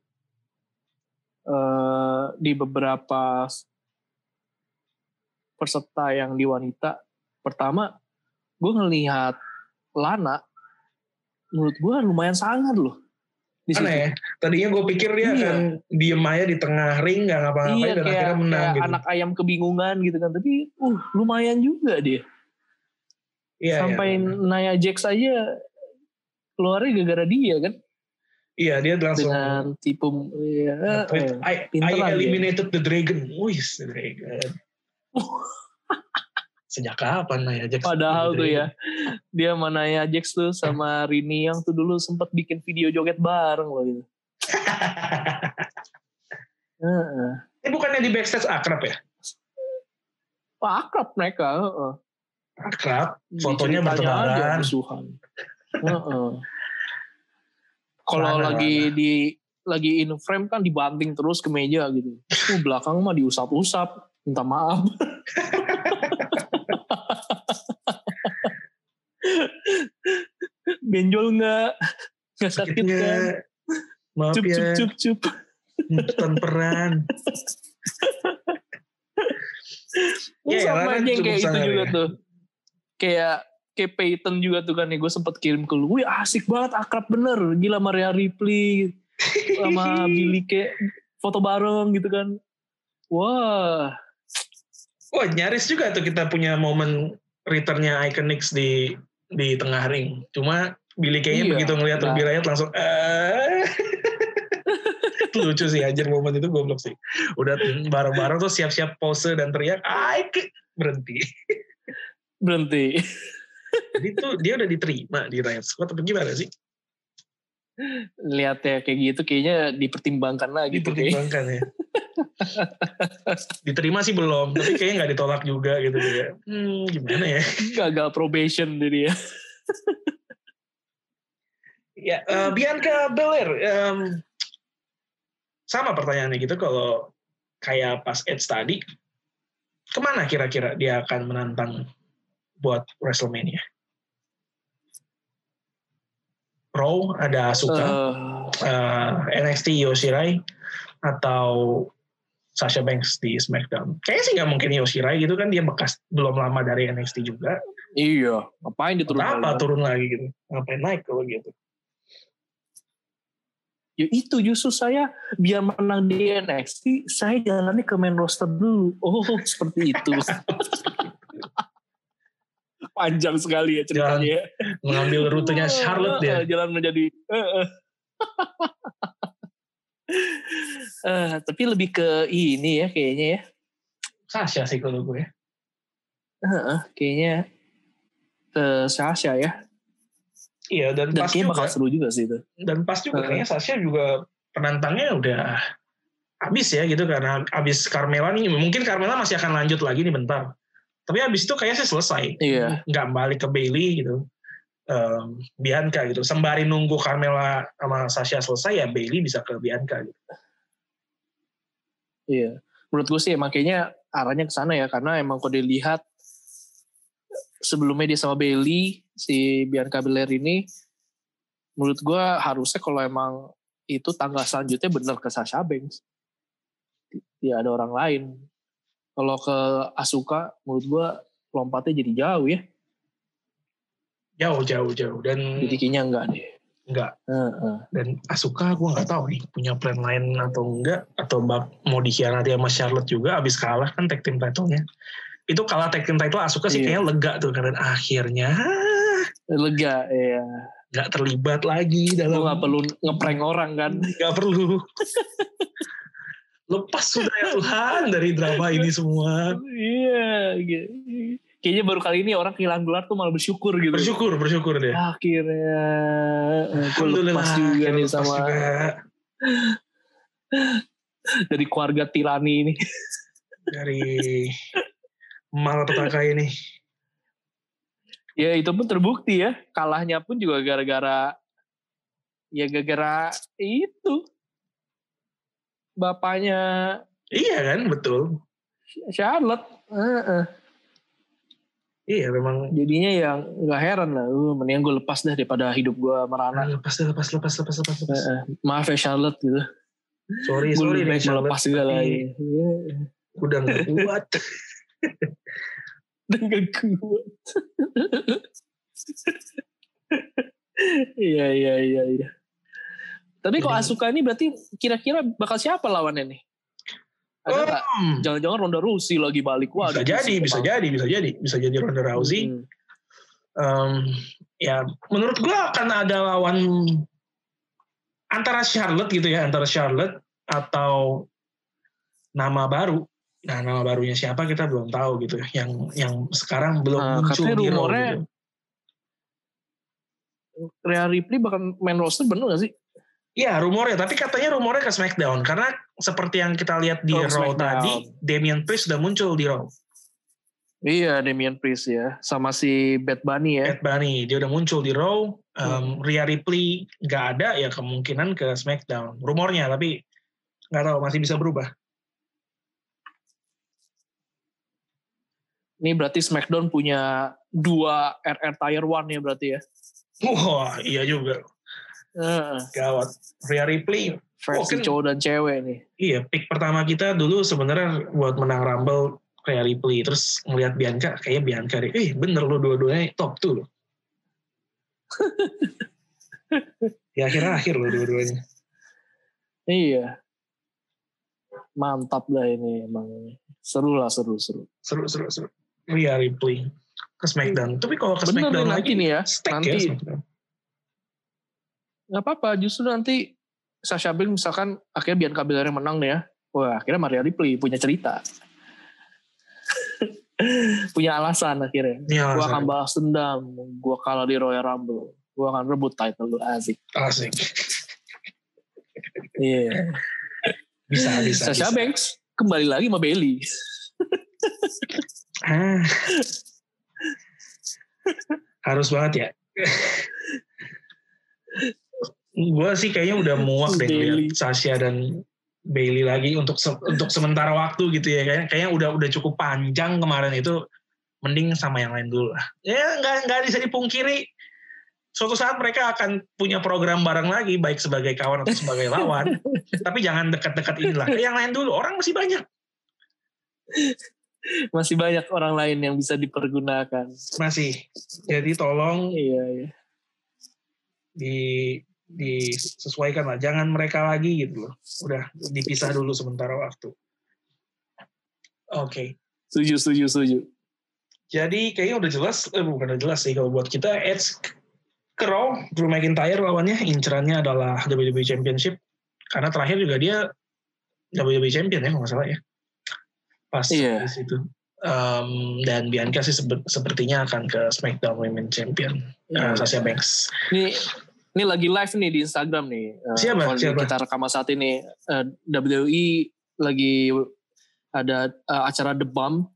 Speaker 2: Uh, di beberapa peserta yang di wanita pertama gue ngelihat Lana menurut gue lumayan sangat loh
Speaker 1: di Aneh ya. Tadinya gue pikir dia iya. akan diem aja di tengah ring gak ngapa-ngapain iya, dan kayak, akhirnya menang
Speaker 2: kayak gitu. anak ayam kebingungan gitu kan. Tapi uh lumayan juga dia. Iya, Sampai iya. Naya Jax aja keluarnya gara-gara dia kan.
Speaker 1: Iya dia langsung
Speaker 2: dengan tipu ya,
Speaker 1: eh, I, I eliminated dia. the dragon. Wih, the dragon. Sejak kapan Naya Jax?
Speaker 2: Padahal tuh ya, dia mana Naya Jax tuh sama Rini yang tuh dulu sempat bikin video joget bareng loh gitu.
Speaker 1: uh, eh bukannya di backstage akrab ya?
Speaker 2: Wah, akrab mereka. Uh,
Speaker 1: akrab, fotonya bertebaran.
Speaker 2: Uh, uh. Kalau lagi di lagi in frame kan dibanting terus ke meja gitu. Tuh belakang mah diusap-usap minta maaf. Benjol nggak? Nggak sakit kan?
Speaker 1: Maaf cup, ya. cup cup. Cup nonton peran
Speaker 2: ya, sama aja yang kayak itu juga ya. tuh. Kayak kayak Peyton juga tuh kan nih gue sempet kirim ke lu. Wih asik banget akrab bener. Gila Maria Ripley sama Billy kayak foto bareng gitu kan. Wah
Speaker 1: Wah nyaris juga tuh kita punya momen returnnya Iconics di di tengah ring. Cuma Billy kayaknya iya, begitu ngelihat nah. Ruby Riot langsung eh lucu sih anjir momen itu goblok sih. Udah bareng-bareng tuh siap-siap pose dan teriak, Ike berhenti.
Speaker 2: berhenti.
Speaker 1: Jadi tuh dia udah diterima di Riot Squad apa gimana sih?
Speaker 2: Lihat ya kayak gitu kayaknya dipertimbangkan lagi.
Speaker 1: Dipertimbangkan ya. Diterima sih belum, tapi kayaknya nggak ditolak juga gitu ya. Hmm, gimana ya?
Speaker 2: Gagal probation jadi ya.
Speaker 1: ya, uh, Bianca Belair, um, sama pertanyaannya gitu kalau kayak pas Edge tadi, ke mana kira-kira dia akan menantang buat WrestleMania? Raw ada Asuka, uh, uh, NXT Yoshirai, atau Sasha Banks di SmackDown. Kayaknya sih nggak mungkin Yoshirai gitu kan dia bekas belum lama dari NXT juga.
Speaker 2: Iya, ngapain dia turun
Speaker 1: Apa turun lagi gitu? Ngapain naik kalau gitu?
Speaker 2: Ya itu justru saya biar menang di NXT, saya jalannya ke main roster dulu. Oh, seperti itu. Panjang sekali ya ceritanya. Jalan,
Speaker 1: mengambil rutenya Charlotte dia.
Speaker 2: Jalan menjadi uh, tapi lebih ke ini ya kayaknya ya.
Speaker 1: Sasha sih kalau gue.
Speaker 2: Uh, kayaknya ke Sasha ya.
Speaker 1: Iya dan, dan pas juga.
Speaker 2: bakal seru juga sih itu.
Speaker 1: Dan pas juga uh. kayaknya Sasha juga penantangnya udah habis ya gitu karena habis Carmela nih mungkin Carmela masih akan lanjut lagi nih bentar. Tapi habis itu kayaknya sih selesai.
Speaker 2: Iya.
Speaker 1: Nggak balik ke Bailey gitu um, Bianca gitu. Sembari nunggu Carmela sama Sasha selesai ya Bailey bisa ke Bianca gitu.
Speaker 2: Iya. Menurut gue sih makanya arahnya ke sana ya karena emang kalau dilihat sebelumnya dia sama Bailey si Bianca Belair ini menurut gue harusnya kalau emang itu tangga selanjutnya bener ke Sasha Banks. Ya ada orang lain. Kalau ke Asuka menurut gue lompatnya jadi jauh ya.
Speaker 1: Jauh, jauh, jauh. Dan
Speaker 2: jadi kayaknya enggak deh.
Speaker 1: Enggak. Uh, uh. Dan Asuka gue nggak tahu nih punya plan lain atau enggak atau mau dikhianati sama Charlotte juga abis kalah kan tag team title-nya. itu kalah tag team title Asuka sih
Speaker 2: Iya.
Speaker 1: kayaknya lega tuh karena akhirnya
Speaker 2: lega ya
Speaker 1: nggak terlibat lagi
Speaker 2: lu
Speaker 1: dalam
Speaker 2: nggak perlu ngeprank orang kan
Speaker 1: nggak perlu lepas sudah ya Tuhan dari drama ini semua
Speaker 2: iya gitu. Kayaknya baru kali ini orang kehilangan gelar tuh malah bersyukur gitu.
Speaker 1: Bersyukur bersyukur deh.
Speaker 2: Akhirnya eh,
Speaker 1: Alhamdulillah
Speaker 2: lepas juga nih sama
Speaker 1: juga.
Speaker 2: dari keluarga tirani ini.
Speaker 1: Dari malapetaka ini.
Speaker 2: Ya itu pun terbukti ya. Kalahnya pun juga gara-gara ya gara-gara itu. Bapaknya
Speaker 1: iya kan betul.
Speaker 2: Charlotte. Heeh.
Speaker 1: Iya memang.
Speaker 2: Jadinya yang nggak heran lah. Uh, mendingan gue lepas deh daripada hidup gue merana
Speaker 1: lepas deh, lepas lepas lepas lepas lepas.
Speaker 2: Heeh. maaf ya Charlotte gitu.
Speaker 1: Sorry
Speaker 2: gue
Speaker 1: sorry
Speaker 2: lebih
Speaker 1: nih
Speaker 2: baik
Speaker 1: Charlotte,
Speaker 2: melepas juga lagi. Iya.
Speaker 1: udah nggak kuat.
Speaker 2: Dan gak kuat. Iya iya iya iya. Tapi kok
Speaker 1: Jadi-
Speaker 2: Asuka ini berarti kira-kira bakal siapa lawannya nih ada nggak
Speaker 1: Hmm,
Speaker 2: jangan-jangan Ronda Rousey lagi balik. Wah
Speaker 1: bisa jadi bisa jadi bisa jadi bisa jadi Ronda Rousey.
Speaker 2: Hmm.
Speaker 1: Em, ya menurut gua akan ada lawan antara Charlotte gitu ya antara Charlotte atau nama baru. Nah nama barunya siapa kita belum tahu gitu. Yang yang sekarang belum
Speaker 2: Nah,
Speaker 1: muncul di
Speaker 2: rumornya
Speaker 1: gitu.
Speaker 2: Rhea Ripley bakal main roster bener gak sih
Speaker 1: Iya rumornya, tapi katanya rumornya ke SmackDown karena seperti yang kita lihat di
Speaker 2: Oh,
Speaker 1: Raw
Speaker 2: SmackDown.
Speaker 1: tadi, Damian Priest sudah muncul di Raw.
Speaker 2: iya Damian Priest ya sama si Bad Bunny ya
Speaker 1: Bad Bunny, dia udah muncul di Raw. Um,
Speaker 2: Hmm.
Speaker 1: Rhea Ripley nggak ada ya kemungkinan ke SmackDown. Rumornya, tapi nggak tahu masih bisa berubah.
Speaker 2: ini berarti SmackDown punya dua RR Tier 1 ya berarti ya
Speaker 1: Wah, iya juga.
Speaker 2: Heeh.
Speaker 1: Gawat. Rhea Ripley,
Speaker 2: versi
Speaker 1: kan-
Speaker 2: cowok dan cewek nih
Speaker 1: iya pick pertama kita dulu sebenarnya buat menang Rumble Rhea Ripley. Terus ngelihat Bianca, kayaknya Bianca deh. Eh bener lo dua-duanya top tuh lo. ya akhirnya akhir lo dua-duanya.
Speaker 2: Iya. Mantap lah ini emang. Seru lah seru seru.
Speaker 1: seru seru seru Rhea Ripley ke SmackDown tapi kalau ke
Speaker 2: Bener
Speaker 1: SmackDown lagi
Speaker 2: nih ya.
Speaker 1: stack
Speaker 2: nanti
Speaker 1: ya SmackDown
Speaker 2: nggak apa-apa. Justru nanti Sasha Banks misalkan akhirnya Bianca Belair yang menang nih ya. Wah akhirnya Maria Ripley punya cerita. punya alasan akhirnya.
Speaker 1: Iya,
Speaker 2: Gue akan balas dendam. Gue kalah di Royal Rumble. Gue akan rebut title lu asik.
Speaker 1: asik
Speaker 2: Iya.
Speaker 1: bisa bisa
Speaker 2: Sasha
Speaker 1: bisa.
Speaker 2: Banks kembali lagi sama Bailey.
Speaker 1: ah. harus banget ya gue sih kayaknya udah muak deh ngeliat Sasha dan Bailey lagi untuk se- untuk sementara waktu gitu ya. Kayaknya kayaknya udah udah cukup panjang kemarin itu. Mending sama yang lain dulu lah. Ya nggak nggak bisa dipungkiri. Suatu saat mereka akan punya program bareng lagi baik sebagai kawan atau sebagai lawan. Tapi jangan dekat-dekat inilah yang lain dulu orang masih banyak.
Speaker 2: Masih banyak orang lain yang bisa dipergunakan.
Speaker 1: masih. Jadi tolong
Speaker 2: Iya, iya.
Speaker 1: di disesuaikan lah. Jangan mereka lagi gitu loh. Udah dipisah dulu sementara waktu. Oke.
Speaker 2: Setuju, setuju, setuju.
Speaker 1: jadi kayaknya udah jelas eh, bukan udah jelas sih kalau buat kita Edge ke Raw Drew McIntyre lawannya incerannya adalah WWE Championship. Karena terakhir juga dia WWE Champion ya kalau nggak salah ya. Pas di situ. Em, dan Bianca sih sepertinya akan ke SmackDown Women Champion. Eh, Sasha Banks.
Speaker 2: Ini ini lagi live nih di Instagram nih. Eh,
Speaker 1: Siapa?
Speaker 2: kalau
Speaker 1: Siapa?
Speaker 2: Kita rekaman saat ini eh, WWE lagi ada eh, acara The Bomb.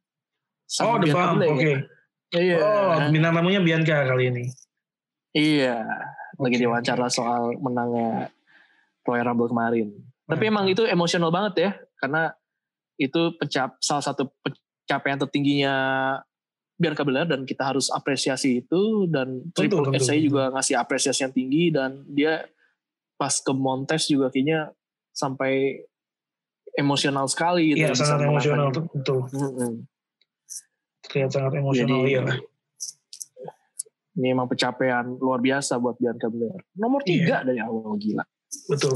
Speaker 1: oh The Bomb oke
Speaker 2: Iya.
Speaker 1: oh bintang tamunya Bianca kali ini
Speaker 2: Iya. Lagi
Speaker 1: Oke,
Speaker 2: diwawancara soal menangnya Royal Rumble kemarin. Tapi
Speaker 1: Mantap.
Speaker 2: emang itu emosional banget ya, karena itu pencap salah satu pencapaian tertingginya Bianca dan kita harus apresiasi itu dan Triple H
Speaker 1: tentu.
Speaker 2: juga ngasih apresiasi yang tinggi dan dia pas ke Montes juga kayaknya sampai emosional sekali gitu.
Speaker 1: Iya sangat emosional tuh, betul.
Speaker 2: Mm-mm.
Speaker 1: Terlihat sangat emosional
Speaker 2: Jadi,
Speaker 1: iya lah.
Speaker 2: Ini emang pencapaian luar biasa buat Bianca Belair. Nomor
Speaker 1: Iya.
Speaker 2: tiga dari awal gila.
Speaker 1: Betul.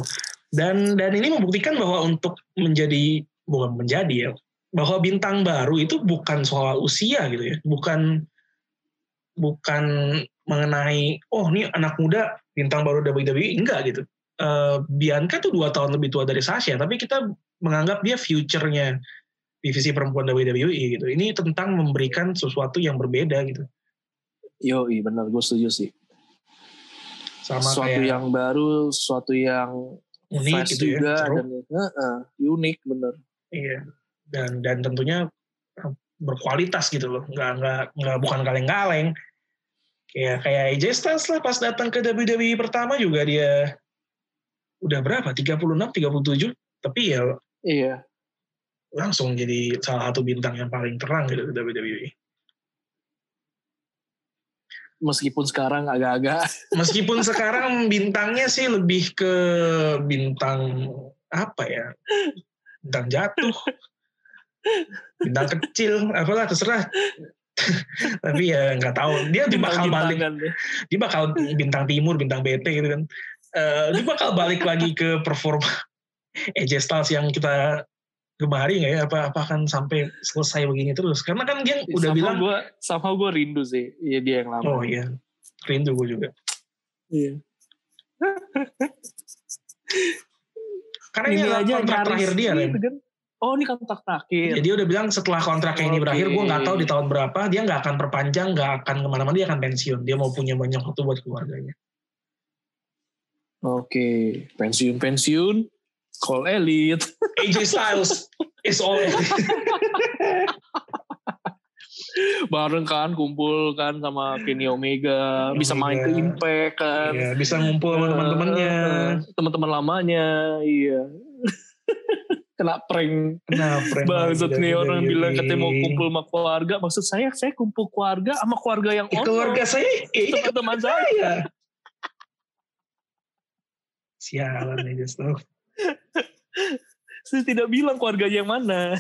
Speaker 1: Dan dan ini membuktikan bahwa untuk menjadi bukan menjadi ya, bahwa bintang baru itu bukan soal usia gitu ya, bukan bukan mengenai oh ini anak muda bintang baru WWE enggak gitu. Uh, Bianca tuh dua tahun lebih tua dari Sasha, tapi kita menganggap dia future-nya divisi perempuan WWE gitu. Ini tentang memberikan sesuatu yang berbeda gitu.
Speaker 2: Yo, iya benar, gue setuju sih. Sama sesuatu kayak, yang baru, sesuatu yang
Speaker 1: unik gitu ya, juga
Speaker 2: dan uh, uh, unik bener.
Speaker 1: Iya, dan dan tentunya berkualitas gitu loh, nggak nggak nggak bukan kaleng-kaleng. Kayak kayak AJ Styles lah pas datang ke WWE pertama juga dia udah berapa? 36, 37. Tapi ya
Speaker 2: iya
Speaker 1: langsung jadi salah satu bintang yang paling terang gitu di WWE.
Speaker 2: Meskipun sekarang agak-agak.
Speaker 1: Meskipun sekarang bintangnya sih lebih ke bintang apa ya? Bintang jatuh. Bintang kecil, apalah terserah. Tapi ya nggak tahu. Dia bintang bakal balik. Dia. Bakal bintang timur, bintang BT gitu kan. Uh, dia bakal balik lagi ke performa AJ Styles yang kita gemari nggak ya? Apa apa akan sampai selesai begini terus? Karena kan dia udah sama bilang
Speaker 2: gua sama gue rindu sih. Ya dia yang lama.
Speaker 1: Oh iya. Rindu gue juga.
Speaker 2: Iya.
Speaker 1: Karena ini, ini aja kontrak terakhir dia kan
Speaker 2: Oh ini kontrak terakhir.
Speaker 1: Jadi dia udah bilang setelah kontrak okay. ini berakhir, gue nggak tahu di tahun berapa dia nggak akan perpanjang, nggak akan ke mana-mana, dia akan pensiun. Dia mau punya banyak waktu buat keluarganya.
Speaker 2: Oke, okay. pensiun pensiun, Call Elite.
Speaker 1: AJ Styles is all elite.
Speaker 2: Bareng kan kumpul kan sama Kenny Omega, bisa main ke Impact kan.
Speaker 1: Iya, bisa ngumpul sama teman-temannya.
Speaker 2: Teman-teman lamanya, iya. Kena prank.
Speaker 1: Kena prank.
Speaker 2: Bangsat nih orang bilang katanya mau kumpul sama keluarga. Maksud saya, saya kumpul keluarga sama keluarga yang
Speaker 1: ono. Keluarga saya,
Speaker 2: teman-teman saya.
Speaker 1: Sialan nih, Gustav.
Speaker 2: saya tidak bilang keluarganya yang mana.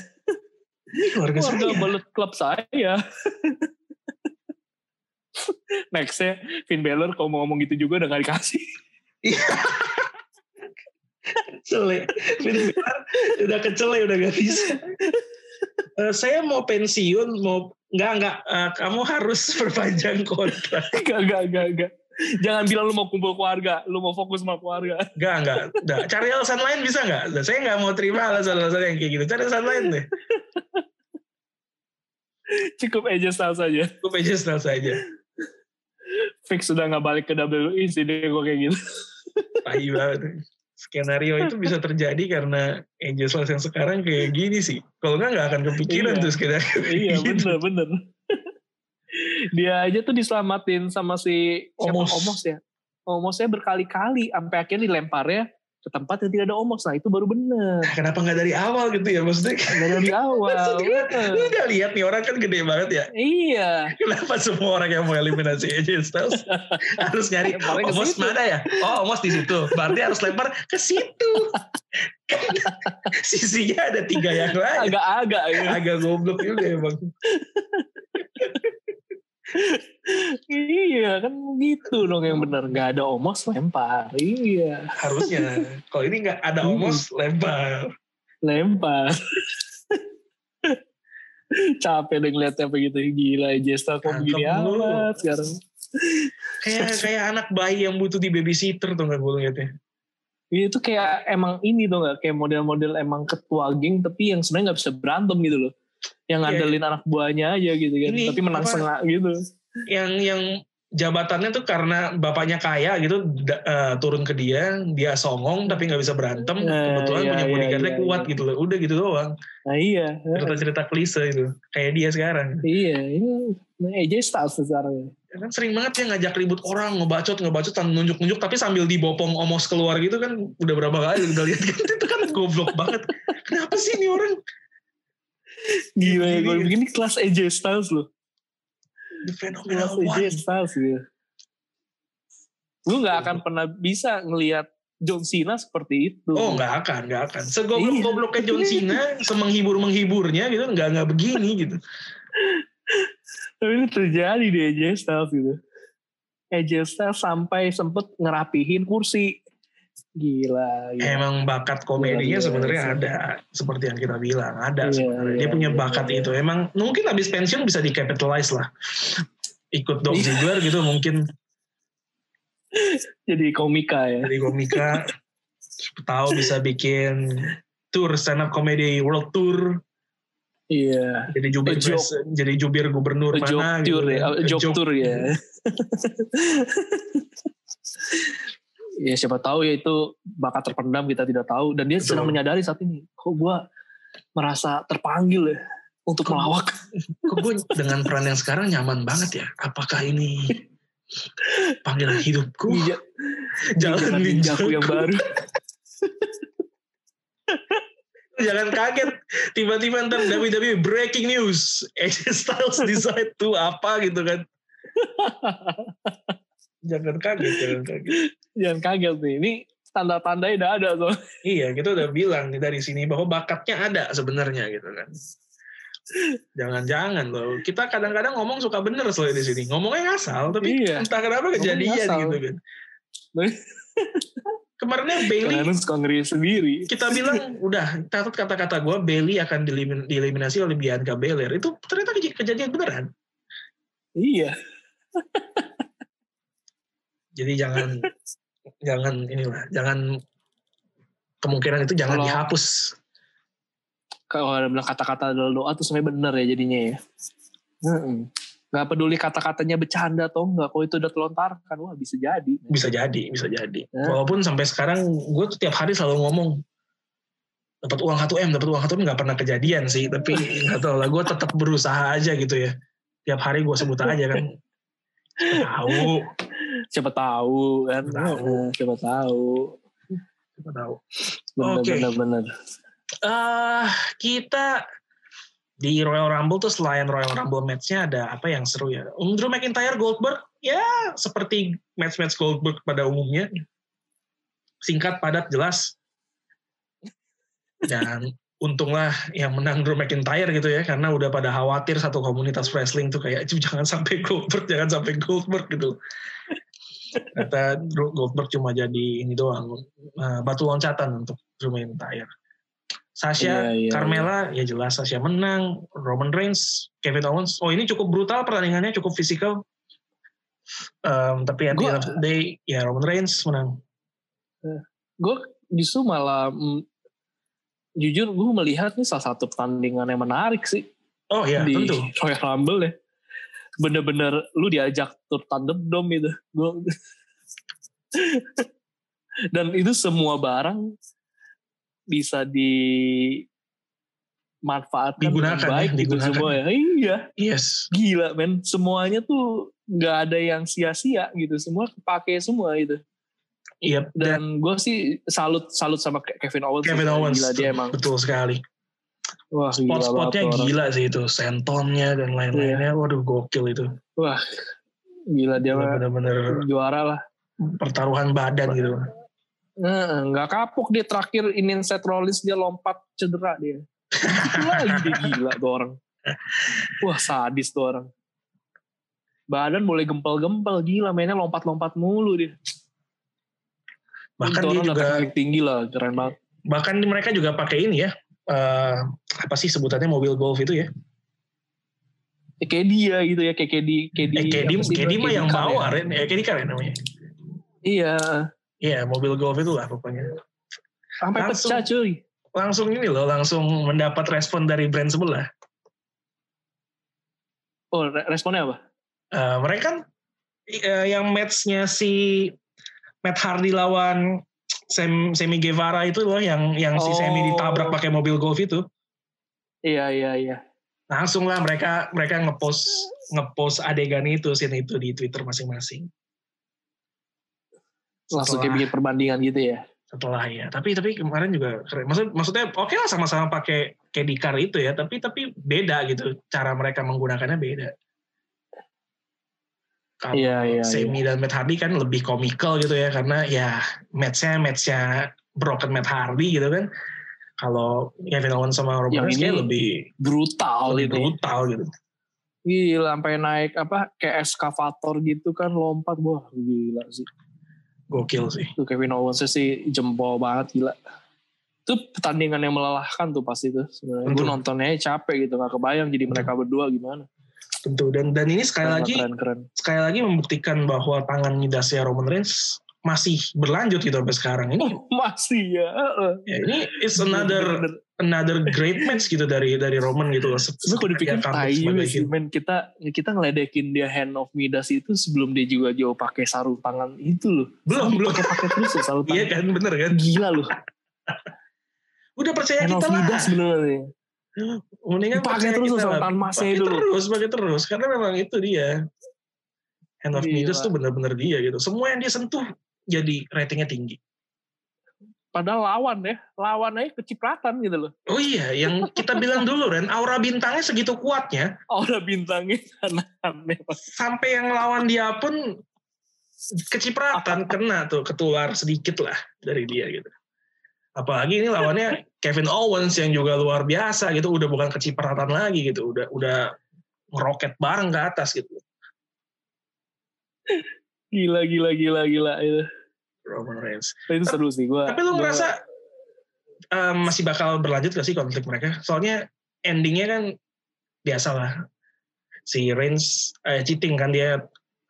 Speaker 1: Keluarga, keluarga saya.
Speaker 2: balet klub saya. Nextnya Finn Balor kalau mau ngomong gitu juga udah gak dikasih.
Speaker 1: Kecele. Finn Balor udah kecele udah gak bisa. Uh, saya mau pensiun, mau nggak nggak uh, kamu harus perpanjang kontrak.
Speaker 2: Gak gak gak gak jangan bilang lu mau kumpul keluarga, lu mau fokus sama keluarga.
Speaker 1: Enggak, enggak. Nah, cari alasan lain bisa? Nah, saya enggak mau terima alasan-alasan yang kayak gitu. Cari alasan lain deh.
Speaker 2: Cukup aja style saja.
Speaker 1: Cukup aja style saja.
Speaker 2: Fix sudah nggak balik ke WWE sih deh gue kayak gitu.
Speaker 1: Tai banget. Skenario itu bisa terjadi karena Angel Styles yang sekarang kayak gini sih. Kalau nggak nggak akan kepikiran iya. tuh skenario.
Speaker 2: Iya gitu. bener bener dia aja tuh diselamatin sama si Omos, Omos ya. Omosnya berkali-kali sampai akhirnya dilempar ya ke tempat yang tidak ada omos. Nah itu baru bener.
Speaker 1: Kenapa nggak dari awal gitu ya maksudnya?
Speaker 2: Nggak dari awal.
Speaker 1: Lu udah lihat nih orang kan gede banget ya.
Speaker 2: Iya.
Speaker 1: Kenapa semua orang yang mau eliminasi AJ Styles harus nyari omos mana ya? Oh omos di situ. Berarti harus lempar ke situ. Sisinya ada tiga yang lain.
Speaker 2: Agak-agak.
Speaker 1: Ya. Agak goblok juga emang
Speaker 2: iya kan gitu dong yang benar. Nggak ada omos lempar. Iya.
Speaker 1: Harusnya. Kalau ini nggak ada hmm. omos lempar.
Speaker 2: Lempar. Capek deh ngeliatnya begitu gila Jesta kok begini amat sekarang.
Speaker 1: Kayak kayak anak bayi yang butuh di babysitter tuh nggak gue liatnya
Speaker 2: Iya itu kayak emang ini tuh nggak? Kayak model-model emang ketua geng tapi yang sebenarnya nggak bisa berantem gitu loh yang iya. ngandelin yeah. anak buahnya aja gitu kan. Ini, tapi menang setengah gitu.
Speaker 1: Yang yang jabatannya tuh karena bapaknya kaya gitu uh, turun ke dia dia songong tapi nggak bisa berantem nah, kebetulan iya, punya iya, bodyguardnya iya, kuat iya. gitu loh. Udah gitu doang.
Speaker 2: Nah iya.
Speaker 1: Cerita-cerita klise itu kayak dia sekarang.
Speaker 2: Iya ini AJ Styles sekarang.
Speaker 1: Ya kan sering banget ya ngajak ribut orang ngebacot ngebacot nunjuk-nunjuk tapi sambil dibopong omos keluar gitu kan udah berapa kali udah lihat kan itu kan goblok banget. Kenapa sih ini orang
Speaker 2: Gila ya, gue begini kelas AJ Styles loh.
Speaker 1: The phenomenal
Speaker 2: kelas AJ Styles gitu. Gue gak akan pernah bisa ngelihat John Cena seperti itu.
Speaker 1: Oh gak akan, gak akan. Segoblok-gobloknya John Cena, semenghibur-menghiburnya gitu, gak, gak begini gitu.
Speaker 2: Tapi ini terjadi di AJ Styles gitu. AJ Styles sampai sempet ngerapihin kursi Gila,
Speaker 1: gila. Emang bakat komedinya sebenarnya ada, seperti yang kita bilang ada. Iya, Dia iya, punya iya, bakat iya. itu. Emang mungkin habis pensiun bisa di capitalize lah. Ikut Dom. Ziggler gitu mungkin.
Speaker 2: Jadi komika ya.
Speaker 1: Jadi komika. tahu bisa bikin tour stand up comedy world tour.
Speaker 2: Iya.
Speaker 1: Jadi jubir jadi jubir gubernur
Speaker 2: A mana gitu. Tour ya. Job tour ya. ya siapa tahu ya itu bakat terpendam kita tidak tahu. Dan dia Betul. sedang menyadari saat ini kok gue merasa terpanggil ya untuk kok, melawak.
Speaker 1: kok gue dengan peran yang sekarang nyaman banget ya? Apakah ini panggilan hidupku?
Speaker 2: Iya. jalan ninjaku yang baru.
Speaker 1: Jangan kaget. Tiba-tiba ntar WWE breaking news. AJ Styles decide to apa gitu kan jangan kaget jangan kaget.
Speaker 2: Jangan kaget nih ini tanda-tandanya udah ada tuh.
Speaker 1: Iya kita udah bilang dari sini bahwa bakatnya ada sebenarnya gitu kan. Jangan-jangan loh kita kadang-kadang ngomong suka bener soalnya di sini. Ngomongnya ngasal tapi iya. entah kenapa kejadian gitu kan. Kemarinnya Bailey
Speaker 2: suka ngeri sendiri.
Speaker 1: Kita bilang udah catat kata-kata gue Bailey akan dieliminasi oleh Bianca Belair. Itu ternyata kejadian beneran.
Speaker 2: Iya
Speaker 1: jadi jangan jangan inilah, jangan kemungkinan itu jangan kalau, dihapus.
Speaker 2: Kalau ada bilang kata-kata adalah doa tuh sebenarnya benar ya jadinya ya. Hmm. Gak peduli kata-katanya bercanda atau enggak, kalau itu udah telontarkan, wah bisa jadi.
Speaker 1: Bisa jadi, bisa jadi. Hmm. Walaupun sampai sekarang gue tuh tiap hari selalu ngomong, dapat uang 1 m dapat uang 1 m nggak pernah kejadian sih tapi nggak tahu lah gue tetap berusaha aja gitu ya tiap hari gue sebut aja kan tahu
Speaker 2: siapa tahu kan? Tahu. siapa tahu.
Speaker 1: Siapa tahu.
Speaker 2: Oke. okay. benar
Speaker 1: uh, kita di Royal Rumble tuh selain Royal Rumble matchnya ada apa yang seru ya? Drew McIntyre Goldberg? Ya seperti match-match Goldberg pada umumnya. Singkat padat jelas. Dan untunglah yang menang Drew McIntyre gitu ya karena udah pada khawatir satu komunitas wrestling tuh kayak jangan sampai Goldberg jangan sampai Goldberg gitu Kata Goldberg cuma jadi ini doang, uh, batu loncatan untuk Drew McIntyre. Sasha, iya, iya, Carmela, iya. ya jelas Sasha menang. Roman Reigns, Kevin Owens. Oh ini cukup brutal pertandingannya, cukup fisikal. Um, tapi at gua, the end of the day, ya Roman Reigns menang.
Speaker 2: Uh, gue justru malah, mm, jujur gue melihat nih salah satu pertandingan yang menarik sih.
Speaker 1: Oh iya,
Speaker 2: di
Speaker 1: tentu.
Speaker 2: Royal Rumble ya bener-bener lu diajak tur Thunderdome itu dan itu semua barang bisa dimanfaatkan
Speaker 1: digunakan
Speaker 2: dengan baik
Speaker 1: ya,
Speaker 2: gitu semua ya iya
Speaker 1: yes
Speaker 2: gila men semuanya tuh nggak ada yang sia-sia gitu semua kepake semua itu
Speaker 1: Iya. Yep,
Speaker 2: dan gue sih salut salut sama Kevin Owens.
Speaker 1: Kevin Owens, gila dia emang. Betul sekali.
Speaker 2: Wah,
Speaker 1: spot-spotnya gila, sih itu, sentonnya dan lain-lainnya, iya. waduh gokil itu.
Speaker 2: Wah, gila dia bener-bener juara lah.
Speaker 1: Pertaruhan badan gitu.
Speaker 2: Nah, nggak kapok dia terakhir ini set Rollins dia lompat cedera dia. lagi dia gila tuh orang. Wah sadis tuh orang. Badan boleh gempel-gempel gila mainnya lompat-lompat mulu dia.
Speaker 1: Bahkan dia juga
Speaker 2: tinggi lah keren banget.
Speaker 1: Bahkan mereka juga pakai ini ya uh, apa sih sebutannya mobil golf itu ya?
Speaker 2: Eh, kayak dia gitu ya, kayak Kedi,
Speaker 1: Kedi. Eh, Kedi, Kedi mah yang bawa, ya? Ren. Ya, Kedi kan namanya.
Speaker 2: Iya.
Speaker 1: Iya, mobil golf itu lah pokoknya.
Speaker 2: Sampai langsung, pecah cuy.
Speaker 1: Langsung ini loh, langsung mendapat respon dari brand sebelah.
Speaker 2: Oh, responnya apa?
Speaker 1: Uh, mereka kan uh, yang matchnya si Matt Hardy lawan Sam, Semi Guevara itu loh yang yang oh. si Semi ditabrak pakai mobil golf itu.
Speaker 2: Iya iya iya.
Speaker 1: Langsung lah mereka mereka ngepost ngepost adegan itu scene itu di Twitter masing-masing.
Speaker 2: Langsung kayak bikin perbandingan gitu ya.
Speaker 1: Setelah ya, tapi tapi kemarin juga keren. Maksud maksudnya oke okay lah sama-sama pakai car itu ya, tapi tapi beda gitu cara mereka menggunakannya beda. Yeah, yeah, Semi yeah. dan Matt Hardy kan lebih komikal gitu ya karena ya matchnya matchnya Broken Matt Hardy gitu kan. Kalau Kevin Owens sama Roman Reigns kayak lebih
Speaker 2: brutal
Speaker 1: lebih gitu. Brutal gitu.
Speaker 2: Gila sampai naik apa kayak eskavator gitu kan lompat wah gila sih.
Speaker 1: Gokil sih.
Speaker 2: Tuh Kevin Owens sih jempol banget gila. Itu pertandingan yang melelahkan tuh pasti tuh sebenarnya. Gue nontonnya capek gitu, nggak kebayang jadi mereka berdua gimana.
Speaker 1: Tentu dan dan ini sekali keren, lagi keren, keren. sekali lagi membuktikan bahwa tangan midasnya Roman Reigns masih berlanjut gitu sampai sekarang ini.
Speaker 2: Oh, masih ya.
Speaker 1: ya ini is another another great match gitu dari dari Roman gitu loh.
Speaker 2: Sebenarnya kalau dipikir tayu sih, men kita kita ngeledekin dia hand of Midas itu sebelum dia juga jauh pakai sarung tangan itu loh.
Speaker 1: Belum belum
Speaker 2: pakai pakai terus ya sarung
Speaker 1: tangan. Iya kan bener kan.
Speaker 2: Gila loh.
Speaker 1: Udah percaya hand kita
Speaker 2: of Midas bener
Speaker 1: Mendingan
Speaker 2: pakai terus sarung tangan masnya
Speaker 1: dulu. Terus pakai terus karena memang itu dia. Hand of Midas tuh bener-bener dia gitu. Semua yang dia sentuh jadi ratingnya tinggi.
Speaker 2: Padahal lawan ya, lawan aja kecipratan gitu loh.
Speaker 1: Oh iya, yang kita bilang dulu Ren, aura bintangnya segitu kuatnya.
Speaker 2: Aura bintangnya aneh.
Speaker 1: Sampai yang lawan dia pun kecipratan kena tuh, ketular sedikit lah dari dia gitu. Apalagi ini lawannya Kevin Owens yang juga luar biasa gitu, udah bukan kecipratan lagi gitu, udah udah ngeroket bareng ke atas gitu.
Speaker 2: Gila, gila, gila, gila itu.
Speaker 1: Roman Reigns.
Speaker 2: Itu seru sih gue.
Speaker 1: Tapi lu gua... ngerasa um, masih bakal berlanjut gak sih konflik mereka? Soalnya endingnya kan biasa lah. Si Reigns eh, cheating kan dia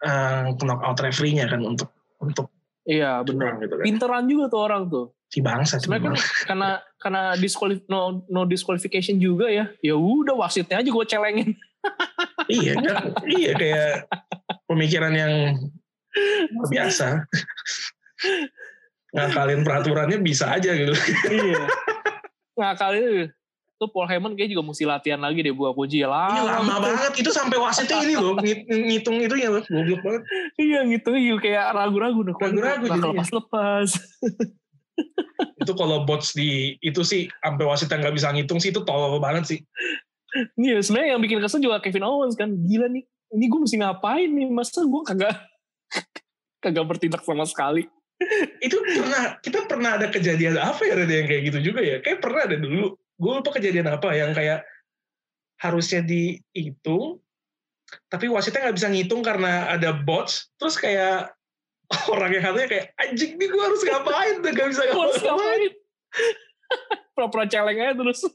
Speaker 1: uh, knockout referee-nya kan untuk untuk
Speaker 2: Iya benar. Gitu kan. Pinteran juga tuh orang tuh.
Speaker 1: Si bangsa
Speaker 2: Sebenarnya kan karena karena disqualif no, no disqualification juga ya. Ya udah wasitnya aja gue celengin.
Speaker 1: iya kan. iya kayak pemikiran yang biasa ngakalin peraturannya bisa aja gitu.
Speaker 2: iya. Ngakalin itu Paul Heyman kayak juga mesti latihan lagi deh buat ya lama.
Speaker 1: Iya lama banget itu sampai wasitnya ini loh ngitung itu ya loh goblok banget.
Speaker 2: Iya ngitung iya kayak ragu-ragu nih.
Speaker 1: Ragu-ragu
Speaker 2: jadi lepas-lepas.
Speaker 1: Itu kalau bots di itu sih sampai wasitnya nggak bisa ngitung sih itu tolol banget sih.
Speaker 2: Iya sebenarnya yang bikin kesel juga Kevin Owens kan. Gila nih. Ini gue mesti ngapain nih? Masa gue kagak kagak bertindak sama sekali?
Speaker 1: Itu pernah kita pernah ada kejadian apa ya ada yang kayak gitu juga ya? Kayak pernah ada dulu. Gue lupa kejadian apa yang kayak harusnya dihitung tapi wasitnya nggak bisa ngitung karena ada bots. Terus kayak orang yang harusnya kayak anjing nih gue harus ngapain tuh gak bisa ngapain, ngapain.
Speaker 2: pura-pura celeng aja terus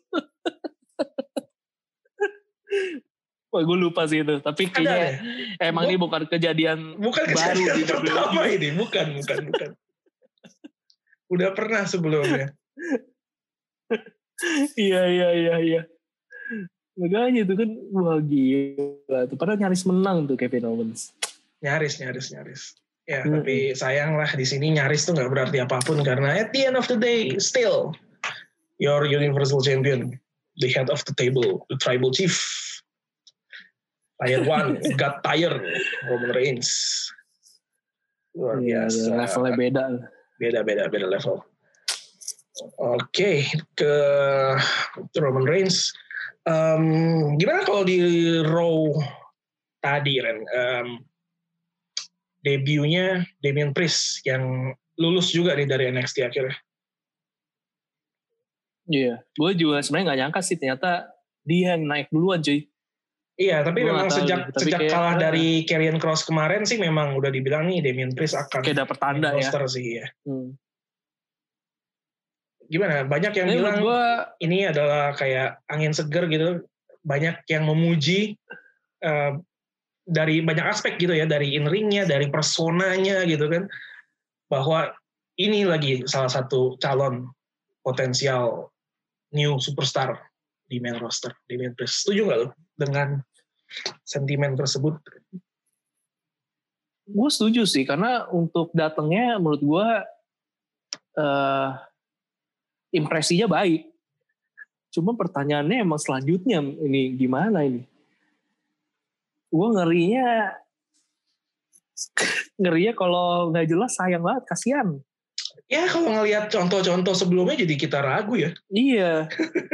Speaker 2: Wah gue lupa sih itu. Tapi kayaknya ya? emang ini bukan kejadian
Speaker 1: bukan baru kejadian di pertama ini. Bukan, bukan, bukan. Udah pernah sebelumnya.
Speaker 2: iya, iya, iya, iya. Makanya itu kan wah gila. Itu padahal nyaris menang tuh Kevin Owens.
Speaker 1: Nyaris, nyaris, nyaris. Ya, hmm. tapi sayang lah di sini nyaris tuh nggak berarti apa pun karena at the end of the day still your universal champion, the head of the table, the tribal chief Tier one got tired Roman Reigns.
Speaker 2: Luar iya, biasa. Iya, levelnya beda.
Speaker 1: Beda beda beda level. Oke, okay, ke Roman Reigns. Um, gimana kalau di Raw tadi Ren? Um, debutnya Damian Priest yang lulus juga nih dari NXT akhirnya.
Speaker 2: Iya, yeah. gue juga sebenarnya nggak nyangka sih ternyata dia yang naik duluan cuy.
Speaker 1: Iya, tapi gua memang sejak tapi sejak kayak, kalah dari Karrion Cross kemarin sih memang udah dibilang nih Damien Priest akan
Speaker 2: kayak dapet tanda ya.
Speaker 1: sih ya. Hmm. Gimana? Banyak yang ini bilang gua, ini adalah kayak angin seger gitu. Banyak yang memuji uh, dari banyak aspek gitu ya, dari in ringnya, dari personanya gitu kan, bahwa ini lagi salah satu calon potensial new superstar di main roster di main Priest. Setuju nggak lo? dengan sentimen tersebut?
Speaker 2: Gue setuju sih karena untuk datangnya menurut gue uh, impresinya baik. Cuma pertanyaannya emang selanjutnya ini gimana ini? Gue ngerinya ngerinya kalau nggak jelas sayang banget kasihan
Speaker 1: ya kalau ngelihat contoh-contoh sebelumnya jadi kita ragu ya.
Speaker 2: Iya.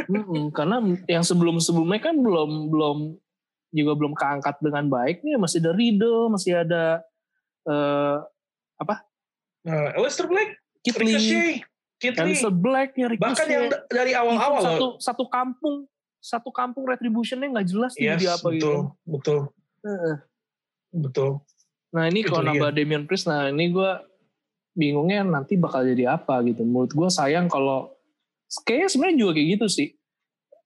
Speaker 2: hmm, karena yang sebelum-sebelumnya kan belum belum juga belum keangkat dengan baik nih masih ada Riddle, masih ada uh, apa?
Speaker 1: Uh, Aleister Black,
Speaker 2: Kit Lee, Aleister Black, ya
Speaker 1: Ricochet. Bahkan yang dari awal-awal
Speaker 2: satu satu kampung satu kampung retributionnya nggak jelas yes, dia apa
Speaker 1: betul,
Speaker 2: gitu.
Speaker 1: Betul, betul. Uh. Betul.
Speaker 2: Nah ini kalau nambah Damian Priest, nah ini gue bingungnya nanti bakal jadi apa gitu. Menurut gue sayang kalau kayaknya sebenarnya juga kayak gitu sih.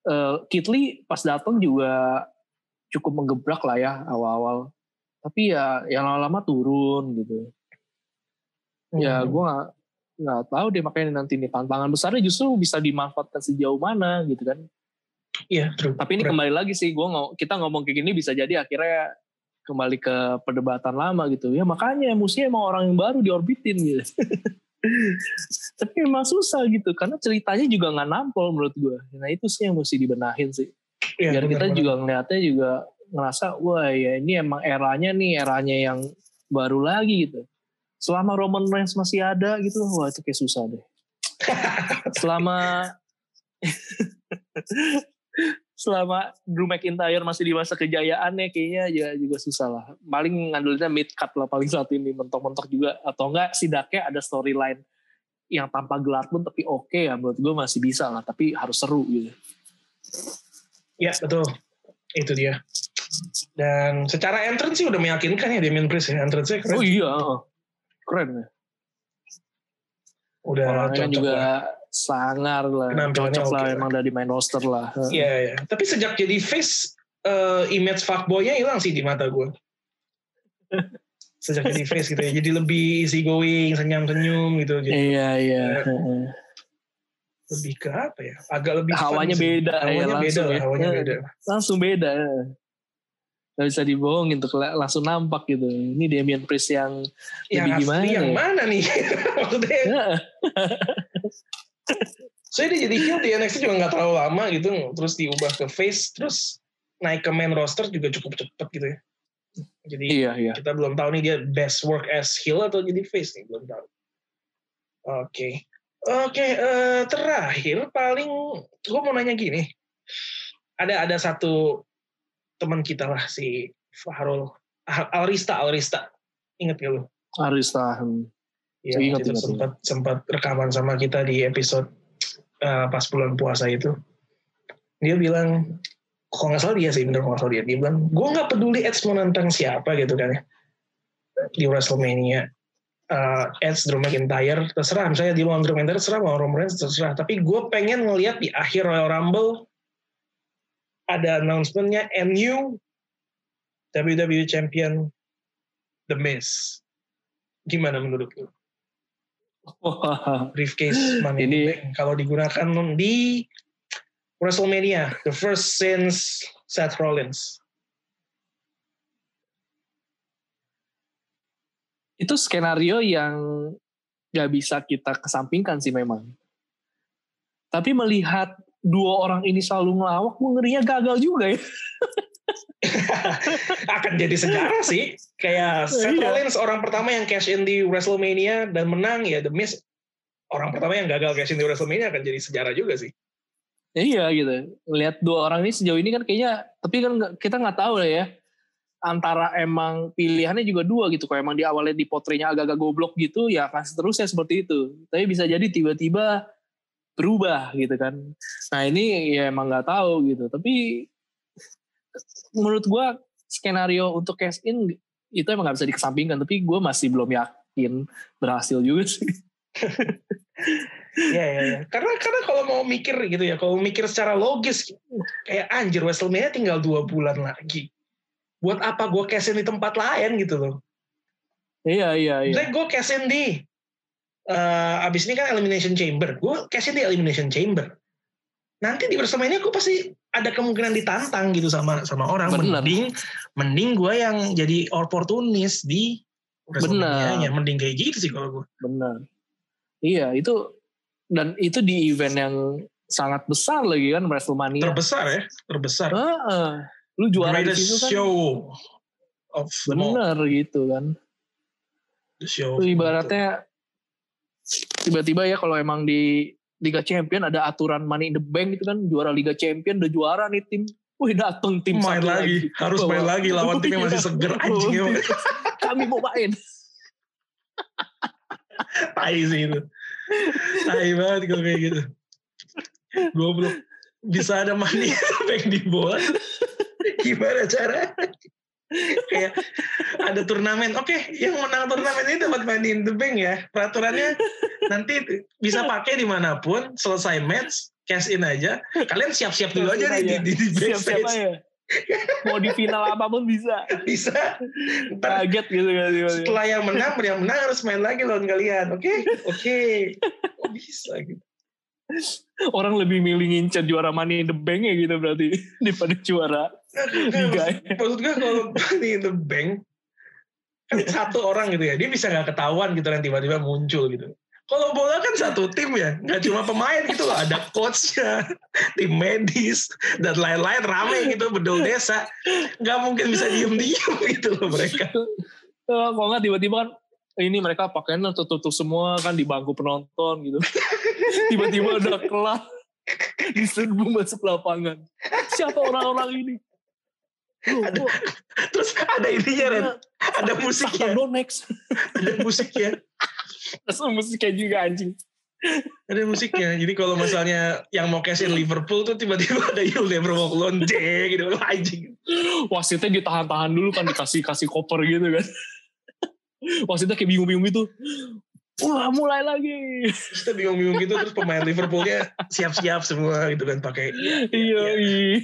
Speaker 2: Uh, Kitli pas datang juga cukup menggebrak lah ya awal-awal. Tapi ya yang lama-lama turun gitu. Ya, hmm. Ya gue gak, nggak tahu deh makanya nanti ini tantangan besarnya justru bisa dimanfaatkan sejauh mana gitu kan.
Speaker 1: Iya,
Speaker 2: true. Tapi ini kembali lagi sih, gue ngomong, kita ngomong kayak gini bisa jadi akhirnya kembali ke perdebatan lama gitu. Ya makanya mesti emang orang yang baru diorbitin gitu. Tapi emang susah gitu, karena ceritanya juga nggak nampol menurut gue. Nah itu sih yang mesti dibenahin sih. Ya, Biar bener, kita bener. juga ngeliatnya juga ngerasa, wah ya ini emang eranya nih, eranya yang baru lagi gitu. Selama Roman Reigns masih ada gitu, wah itu kayak susah deh. Selama selama Drew McIntyre masih di masa kejayaannya kayaknya ya juga susah lah. Paling ngandelnya mid cut lah paling saat ini mentok-mentok juga atau enggak sidaknya ada storyline yang tanpa gelar pun tapi oke okay ya menurut gue masih bisa lah tapi harus seru gitu.
Speaker 1: Ya betul itu dia. Dan secara entrance sih udah meyakinkan ya Damien Priest ya entrance-nya
Speaker 2: keren. Oh iya, keren ya.
Speaker 1: Udah
Speaker 2: Orangnya juga lah sangar lah. Cocok lah okay. emang dari main roster lah.
Speaker 1: Iya yeah, iya. Yeah. tapi sejak jadi face uh, image fuckboynya hilang sih di mata gue sejak jadi face gitu ya. Jadi lebih easy going senyum senyum gitu.
Speaker 2: Jadi, iya. Iya. Uh,
Speaker 1: lebih ke apa ya? Agak lebih
Speaker 2: hawanya beda
Speaker 1: hawanya ya, beda
Speaker 2: ya.
Speaker 1: hawanya beda.
Speaker 2: Langsung beda Gak bisa dibohongin tuh langsung nampak gitu. Ini Damian Priest yang,
Speaker 1: yang lebih gimana yang ya? mana nih? Maksudnya Saya dia jadi heel di NXT juga nggak terlalu lama gitu, terus diubah ke face, terus naik ke main roster juga cukup cepet gitu ya. Jadi iya, iya. kita belum tahu nih dia best work as heel atau jadi face nih, belum tahu. Oke. Okay. Oke, okay, uh, eh, terakhir paling gue mau nanya gini. Ada ada satu teman kita lah si Fahrul Alrista Alrista. Ingat gak lu?
Speaker 2: Alrista. Hmm.
Speaker 1: Ya, ingat, itu sempat sempat rekaman sama kita di episode uh, pas bulan puasa itu. Dia bilang, kok nggak salah dia sih, bener kok nggak salah dia. Dia bilang, gue nggak peduli Edge mau nantang siapa gitu kan ya di WrestleMania. Uh, Edge, Drew McIntyre, terserah. Misalnya di luar Drew McIntyre, terserah. Mau Roman Reigns, terserah. Tapi gue pengen ngelihat di akhir Royal Rumble ada announcementnya MU WWE Champion The Miz. Gimana menurut lu? Briefcase money ini kalau digunakan di WrestleMania the first since Seth Rollins.
Speaker 2: Itu skenario yang gak bisa kita kesampingkan sih memang. Tapi melihat dua orang ini selalu ngelawak gue ngerinya gagal juga ya
Speaker 1: akan jadi sejarah sih. Kayak Seth iya. Rollins orang pertama yang cash in di WrestleMania dan menang ya The Miz orang pertama yang gagal cash in di WrestleMania akan jadi sejarah juga sih.
Speaker 2: Iya gitu. Lihat dua orang ini sejauh ini kan kayaknya tapi kan kita nggak tahu lah ya antara emang pilihannya juga dua gitu. Kalau emang di awalnya di potrenya agak-agak goblok gitu ya akan seterusnya seperti itu. Tapi bisa jadi tiba-tiba berubah gitu kan. Nah ini ya emang nggak tahu gitu. Tapi menurut gue skenario untuk cash in itu emang gak bisa dikesampingkan tapi gue masih belum yakin berhasil juga sih.
Speaker 1: Ya ya ya karena karena kalau mau mikir gitu ya kalau mikir secara logis kayak anjir Wrestlemania tinggal dua bulan lagi. Buat apa gue cash in di tempat lain? gitu loh.
Speaker 2: Iya iya iya.
Speaker 1: Gue cash in di uh, abis ini kan elimination chamber. Gue cash in di elimination chamber. Nanti di Wrestlemania gue pasti ada kemungkinan ditantang gitu sama sama orang. Bener. mending mending gue yang jadi oportunis di
Speaker 2: Benar.
Speaker 1: mending kayak gitu sih kalau gue
Speaker 2: benar. Iya itu dan itu di event yang sangat besar lagi kan Wrestlemania.
Speaker 1: Terbesar ya terbesar.
Speaker 2: Uh, uh. lu juara di situ kan?
Speaker 1: show of
Speaker 2: bener gitu kan.
Speaker 1: The show
Speaker 2: itu ibaratnya tiba-tiba ya kalau emang di Liga Champion ada aturan money in the bank itu kan juara Liga Champion udah juara nih tim. Wih dateng tim
Speaker 1: main lagi. lagi. harus main lagi lawan tim yang masih seger anjing
Speaker 2: kami mau main.
Speaker 1: Tai sih itu. Tai banget kalau kayak gitu. Gue belum bisa ada money bank di bawah? Gimana cara kayak ada turnamen. Oke, yang menang turnamen ini dapat main di The Bank ya. Peraturannya nanti bisa pakai di mana pun. Selesai match, cash in aja. Kalian siap-siap dulu aja nih di, di, di backstage. Siap-siap aja.
Speaker 2: Mau di final apa pun bisa.
Speaker 1: Bisa.
Speaker 2: Ntar, Kaget gitu kan.
Speaker 1: Setelah yang menang, yang menang harus main lagi lawan kalian. Oke? Okay? Oke. Okay. Oh bisa gitu.
Speaker 2: Orang lebih milih ngincer juara money in the bank ya gitu berarti daripada juara
Speaker 1: Liga. Maksud gue kalau money in the bank kan satu orang gitu ya dia bisa nggak ketahuan gitu dan tiba-tiba muncul gitu. Kalau bola kan satu tim ya nggak cuma pemain gitu loh ada coachnya tim medis dan lain-lain rame gitu bedol desa. Nggak mungkin bisa diem-diem gitu loh mereka.
Speaker 2: Kalau nggak tiba-tiba kan ini mereka pakainya tutup-tutup semua kan di bangku penonton gitu. Tiba-tiba udah kelar diserbu masuk lapangan. Siapa orang-orang ini?
Speaker 1: Ada, terus ada ininya Ren. Ada musiknya.
Speaker 2: Next
Speaker 1: ada musiknya.
Speaker 2: Terus musiknya juga anjing.
Speaker 1: Ada musiknya. Jadi kalau misalnya yang mau cashin Liverpool tuh tiba-tiba ada You'll Never Walk Alone gitu. Anjing.
Speaker 2: Wasitnya ditahan-tahan dulu kan dikasih kasih koper gitu kan wasitnya kayak bingung-bingung gitu Wah mulai lagi.
Speaker 1: Kita bingung-bingung gitu terus pemain Liverpoolnya siap-siap semua gitu kan pakai.
Speaker 2: Iya. iya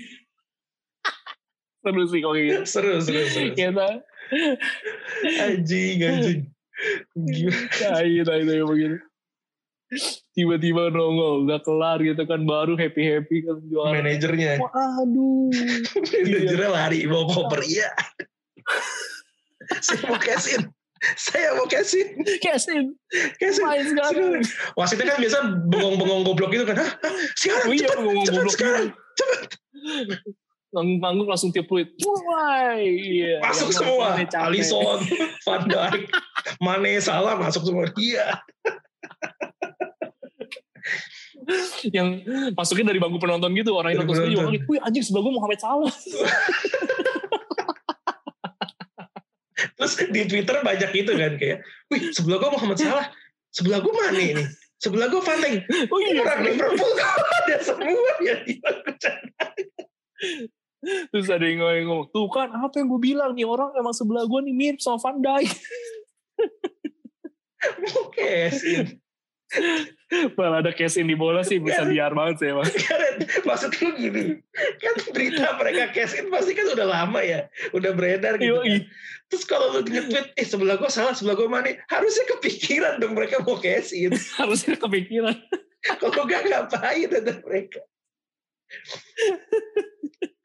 Speaker 2: seru sih kalau gitu.
Speaker 1: seru, seru, seru.
Speaker 2: Kita.
Speaker 1: anjing, anjing.
Speaker 2: Gimana? Iya, itu ya begitu. Tiba-tiba nongol, udah kelar gitu kan, baru happy-happy kan
Speaker 1: juara. Manajernya.
Speaker 2: Waduh.
Speaker 1: Manajernya lari, bawa koper, iya. Saya mau cash Saya mau cash in.
Speaker 2: Cash in.
Speaker 1: Main sekarang. Wasitnya kan biasa bengong-bengong goblok gitu kan. Hah? Sekarang, oh, iya, cepet, bengong cepet, goblok sekarang. Cepet
Speaker 2: panggung langsung tiap fluid. Wah, iya.
Speaker 1: Masuk semua. Alisson, Van Dijk, Mane, Salah masuk semua. Iya.
Speaker 2: yang masuknya dari bangku penonton gitu orang yang nonton juga wih anjing sebelah gue Muhammad Salah
Speaker 1: terus di Twitter banyak gitu kan kayak wih sebelah gue Muhammad Salah sebelah gue Mane ini sebelah gue Van Dijk oh iya orang Liverpool ada semua yang di bangku
Speaker 2: Terus ada yang ngomong, tuh kan apa yang gue bilang nih orang emang sebelah gue nih mirip sama Van Dijk.
Speaker 1: Kesin.
Speaker 2: Malah ada kesin di bola sih bisa liar banget sih emang.
Speaker 1: Maksud lu gini, kan berita mereka kesin pasti kan udah lama ya, udah beredar gitu. Kan. Terus kalau lu nge-tweet, eh sebelah gue salah, sebelah gue mana? Harusnya kepikiran dong mereka mau kesin.
Speaker 2: Harusnya kepikiran.
Speaker 1: kalau gak ngapain ada mereka.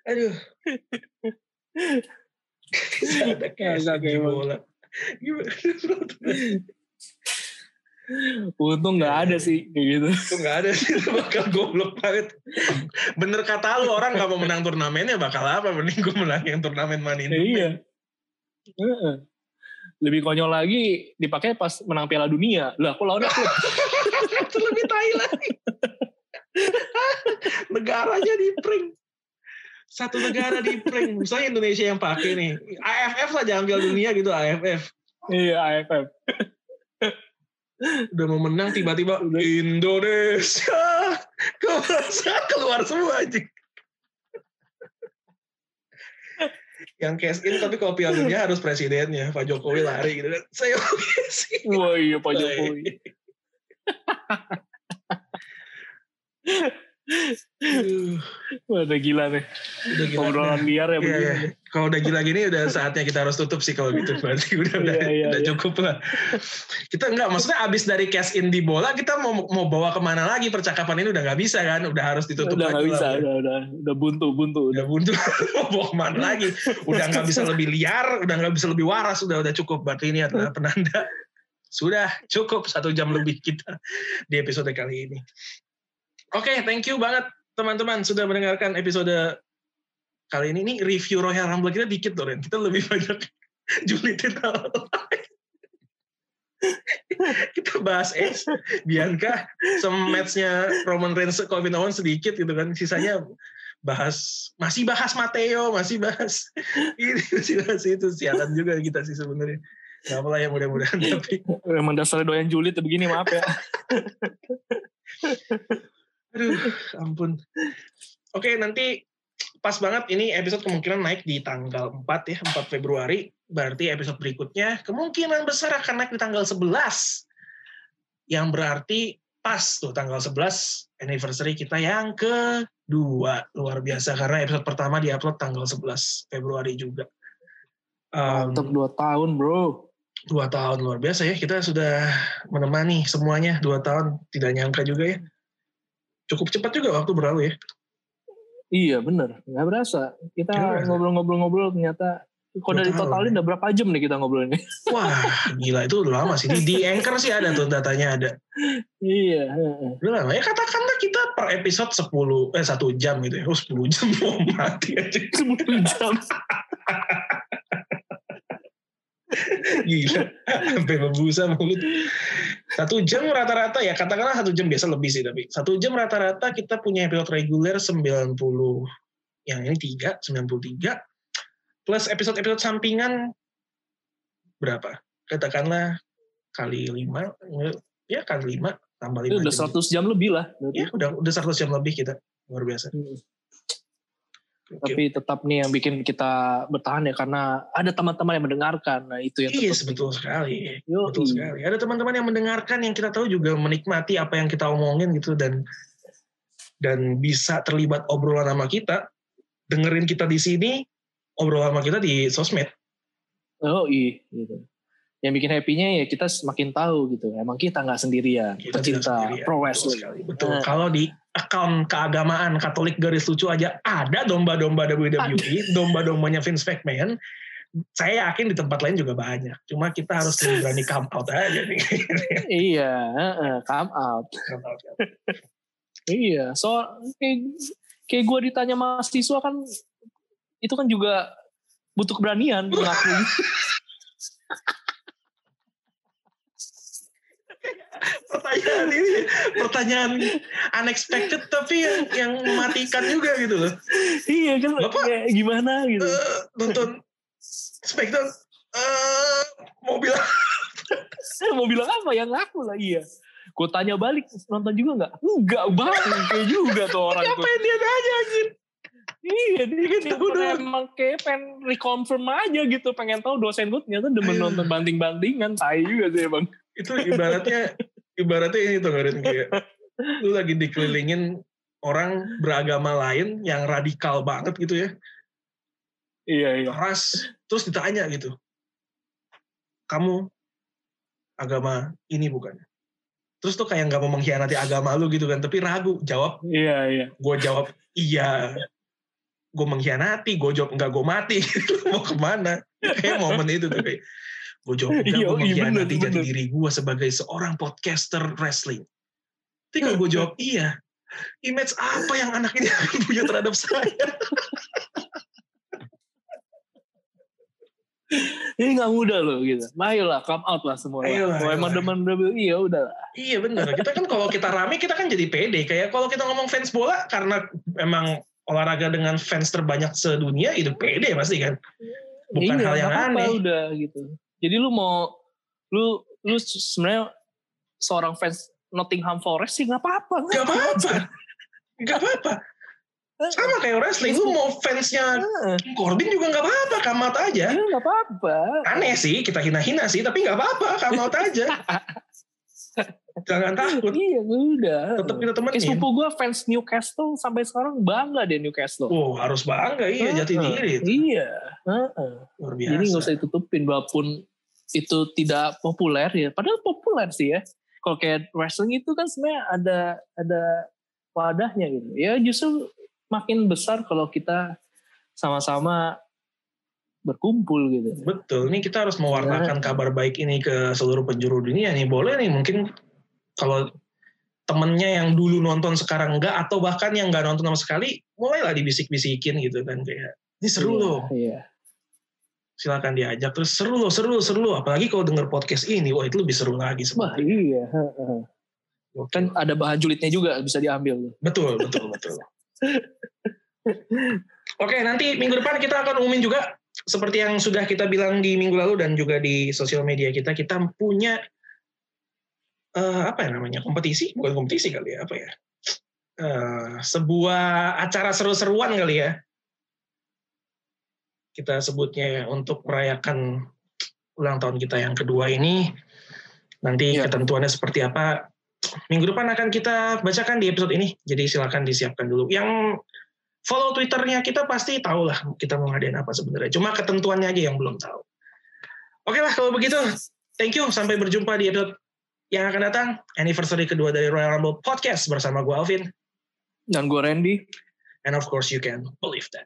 Speaker 1: Aduh. ada kayak di bola. Gimana?
Speaker 2: Untung gak ada sih kayak gitu.
Speaker 1: Untung gak ada sih bakal goblok banget. Bener kata lu orang gak mau menang turnamennya bakal apa? Mending gue menang yang turnamen manin.
Speaker 2: Iya. Lebih konyol lagi dipakai pas menang Piala Dunia. Lah aku lawan aku.
Speaker 1: itu lebih tai lagi. Negaranya di prank satu negara di prank. Misalnya Indonesia yang pakai nih. AFF lah jangan piala dunia gitu AFF.
Speaker 2: Iya AFF.
Speaker 1: Udah mau menang tiba-tiba Indonesia keluar semua aja. yang cash in tapi kalau piala dunia harus presidennya Pak Jokowi lari gitu kan. Saya mau cash
Speaker 2: wah iya Pak Jokowi Wah, udah gila nih. Udah gila. Obrolan liar ya iya, iya.
Speaker 1: Kalau udah gila gini udah saatnya kita harus tutup sih kalau gitu. Berarti udah udah, iya, iya, udah iya. cukup lah. Kita enggak maksudnya abis dari cash in di bola kita mau mau bawa ke mana lagi percakapan ini udah nggak bisa kan? Udah harus ditutup
Speaker 2: udah
Speaker 1: lagi.
Speaker 2: bisa, lah, udah, udah udah buntu buntu.
Speaker 1: Udah, udah buntu. mau bawa ke mana lagi? Udah nggak bisa lebih liar, udah nggak bisa lebih waras, udah udah cukup. Berarti ini adalah penanda sudah cukup satu jam lebih kita di episode kali ini. Oke, okay, thank you banget teman-teman sudah mendengarkan episode kali ini. Ini review Royal Rumble kita dikit loh, Ren. Kita lebih banyak julitin hal kita bahas Edge, Bianca, sama matchnya Roman Reigns, Kevin Owens sedikit gitu kan. Sisanya bahas masih bahas Mateo, masih bahas ini masih bahas itu sialan juga kita sih sebenarnya. Gak apa ya mudah-mudahan tapi
Speaker 2: emang dasarnya doyan julid begini maaf ya.
Speaker 1: Aduh, ampun. Oke, nanti pas banget ini episode kemungkinan naik di tanggal 4 ya, 4 Februari. Berarti episode berikutnya kemungkinan besar akan naik di tanggal 11. Yang berarti pas tuh tanggal 11 anniversary kita yang kedua. Luar biasa karena episode pertama diupload tanggal 11 Februari juga.
Speaker 2: Um, dua tahun bro.
Speaker 1: Dua tahun luar biasa ya. Kita sudah menemani semuanya dua tahun. Tidak nyangka juga ya. Cukup cepat juga waktu berlalu ya.
Speaker 2: Iya bener, nggak berasa. Kita ngobrol-ngobrol-ngobrol ternyata Kok dari totalnya udah berapa jam nih kita ngobrol ini?
Speaker 1: Wah, gila itu udah lama sih. Di, di Anchor sih ada tuh datanya ada.
Speaker 2: Iya.
Speaker 1: Udah lama. Ya katakanlah kita per episode 10, eh 1 jam gitu ya. Oh 10 jam mau mati aja. 10 jam. Gila, sampai membusa mulut. Satu jam rata-rata ya, katakanlah satu jam biasa lebih sih tapi. Satu jam rata-rata kita punya episode reguler 90, yang ini 3, 93 plus episode-episode sampingan berapa? Katakanlah kali lima, ya kali lima tambah lima.
Speaker 2: Udah jam. 100 jam lebih lah.
Speaker 1: Ya udah udah 100 jam lebih kita luar biasa. Hmm.
Speaker 2: Okay. Tapi tetap nih yang bikin kita bertahan ya karena ada teman-teman yang mendengarkan. Nah itu yang
Speaker 1: Iya yes, betul sekali. Yo, betul sekali. Ada teman-teman yang mendengarkan yang kita tahu juga menikmati apa yang kita omongin gitu dan dan bisa terlibat obrolan sama kita, dengerin kita di sini, obrol sama kita di sosmed.
Speaker 2: Oh iya, gitu. Yang bikin happy-nya ya kita semakin tahu gitu. Emang kita nggak sendirian, kita pecinta pro wrestling.
Speaker 1: Betul, betul. Nah. Kalau di akun keagamaan Katolik garis lucu aja ada domba-domba WWE, domba-dombanya Vince McMahon. Saya yakin di tempat lain juga banyak. Cuma kita harus berani come out aja nih.
Speaker 2: iya, uh, come out. Come out ya. iya, so kayak, kayak gue ditanya mahasiswa kan itu kan juga butuh keberanian mengakui.
Speaker 1: Pertanyaan ini pertanyaan unexpected tapi yang yang mematikan juga gitu loh.
Speaker 2: Iya kan Bapak, kayak gimana gitu. Uh,
Speaker 1: nonton Smackdown uh, mau bilang
Speaker 2: mau bilang apa yang ngaku lah iya. Gue tanya balik nonton juga nggak? Enggak banget kayak juga tuh orang.
Speaker 1: Apa yang dia tanya anjir?
Speaker 2: Iya, dia kan udah emang kayak pengen reconfirm aja gitu, pengen tahu dosen gue ternyata demen nonton banting-bantingan, saya juga sih bang.
Speaker 1: Itu ibaratnya, ibaratnya ini tuh Garin, kayak lu lagi dikelilingin orang beragama lain yang radikal banget gitu ya.
Speaker 2: Iya, iya.
Speaker 1: Keras, terus ditanya gitu, kamu agama ini bukan? Terus tuh kayak nggak mau mengkhianati agama lu gitu kan, tapi ragu, jawab.
Speaker 2: Iya, iya.
Speaker 1: Gue jawab, iya gue mengkhianati, gue jawab enggak gue mati, mau ke mana? Kayak momen itu tuh kayak gue jawab enggak, gue mengkhianati jati diri gue sebagai seorang podcaster wrestling. Tapi kalau gue jawab iya, image apa yang anak ini punya terhadap saya?
Speaker 2: Ini gak mudah loh gitu. Ayolah, come out lah semua. Kalau emang demen WWE ya udah.
Speaker 1: Iya benar. Kita kan kalau kita rame kita kan jadi pede. Kayak kalau kita ngomong fans bola karena emang olahraga dengan fans terbanyak sedunia itu pede pasti kan bukan iya, hal yang apa aneh
Speaker 2: udah gitu jadi lu mau lu lu sebenarnya seorang fans Nottingham Forest sih nggak apa-apa
Speaker 1: nggak apa-apa nggak apa-apa sama kayak wrestling lu mau fansnya Corbin juga nggak apa-apa kamat aja
Speaker 2: iya, nggak apa-apa
Speaker 1: aneh sih kita hina-hina sih tapi nggak apa-apa kamat aja Jangan takut.
Speaker 2: Iya, udah.
Speaker 1: Tetap kita temenin.
Speaker 2: Sepupu gue fans Newcastle sampai sekarang bangga deh Newcastle.
Speaker 1: Oh, harus bangga. Iya, jati diri.
Speaker 2: Itu. Iya. Uh, uh. Luar biasa. Jadi gak usah ditutupin walaupun itu tidak populer ya. Padahal populer sih ya. Kalau kayak wrestling itu kan sebenarnya ada ada wadahnya gitu. Ya justru makin besar kalau kita sama-sama berkumpul gitu.
Speaker 1: Betul, ini kita harus mewarnakan ya. kabar baik ini ke seluruh penjuru dunia nih. Boleh nih mungkin kalau temennya yang dulu nonton sekarang enggak atau bahkan yang enggak nonton sama sekali mulailah dibisik-bisikin gitu kan kayak ini seru iya, loh
Speaker 2: iya.
Speaker 1: Silakan diajak. Terus seru loh seru loh seru loh. Apalagi kalau denger podcast ini wah itu lebih seru lagi
Speaker 2: wah iya kan ada bahan julidnya juga bisa diambil
Speaker 1: betul betul betul. Oke nanti minggu depan kita akan umumin juga. Seperti yang sudah kita bilang di minggu lalu dan juga di sosial media kita kita punya uh, apa ya namanya kompetisi? Bukan kompetisi kali ya apa ya? Uh, sebuah acara seru-seruan kali ya kita sebutnya ya, untuk merayakan ulang tahun kita yang kedua ini. Nanti ya. ketentuannya seperti apa minggu depan akan kita bacakan di episode ini. Jadi silakan disiapkan dulu. Yang follow Twitternya kita pasti tahu lah kita mau ngadain apa sebenarnya. Cuma ketentuannya aja yang belum tahu. Oke lah kalau begitu. Thank you. Sampai berjumpa di episode yang akan datang. Anniversary kedua dari Royal Rumble Podcast bersama gue Alvin.
Speaker 2: Dan gue Randy.
Speaker 1: And of course you can believe that.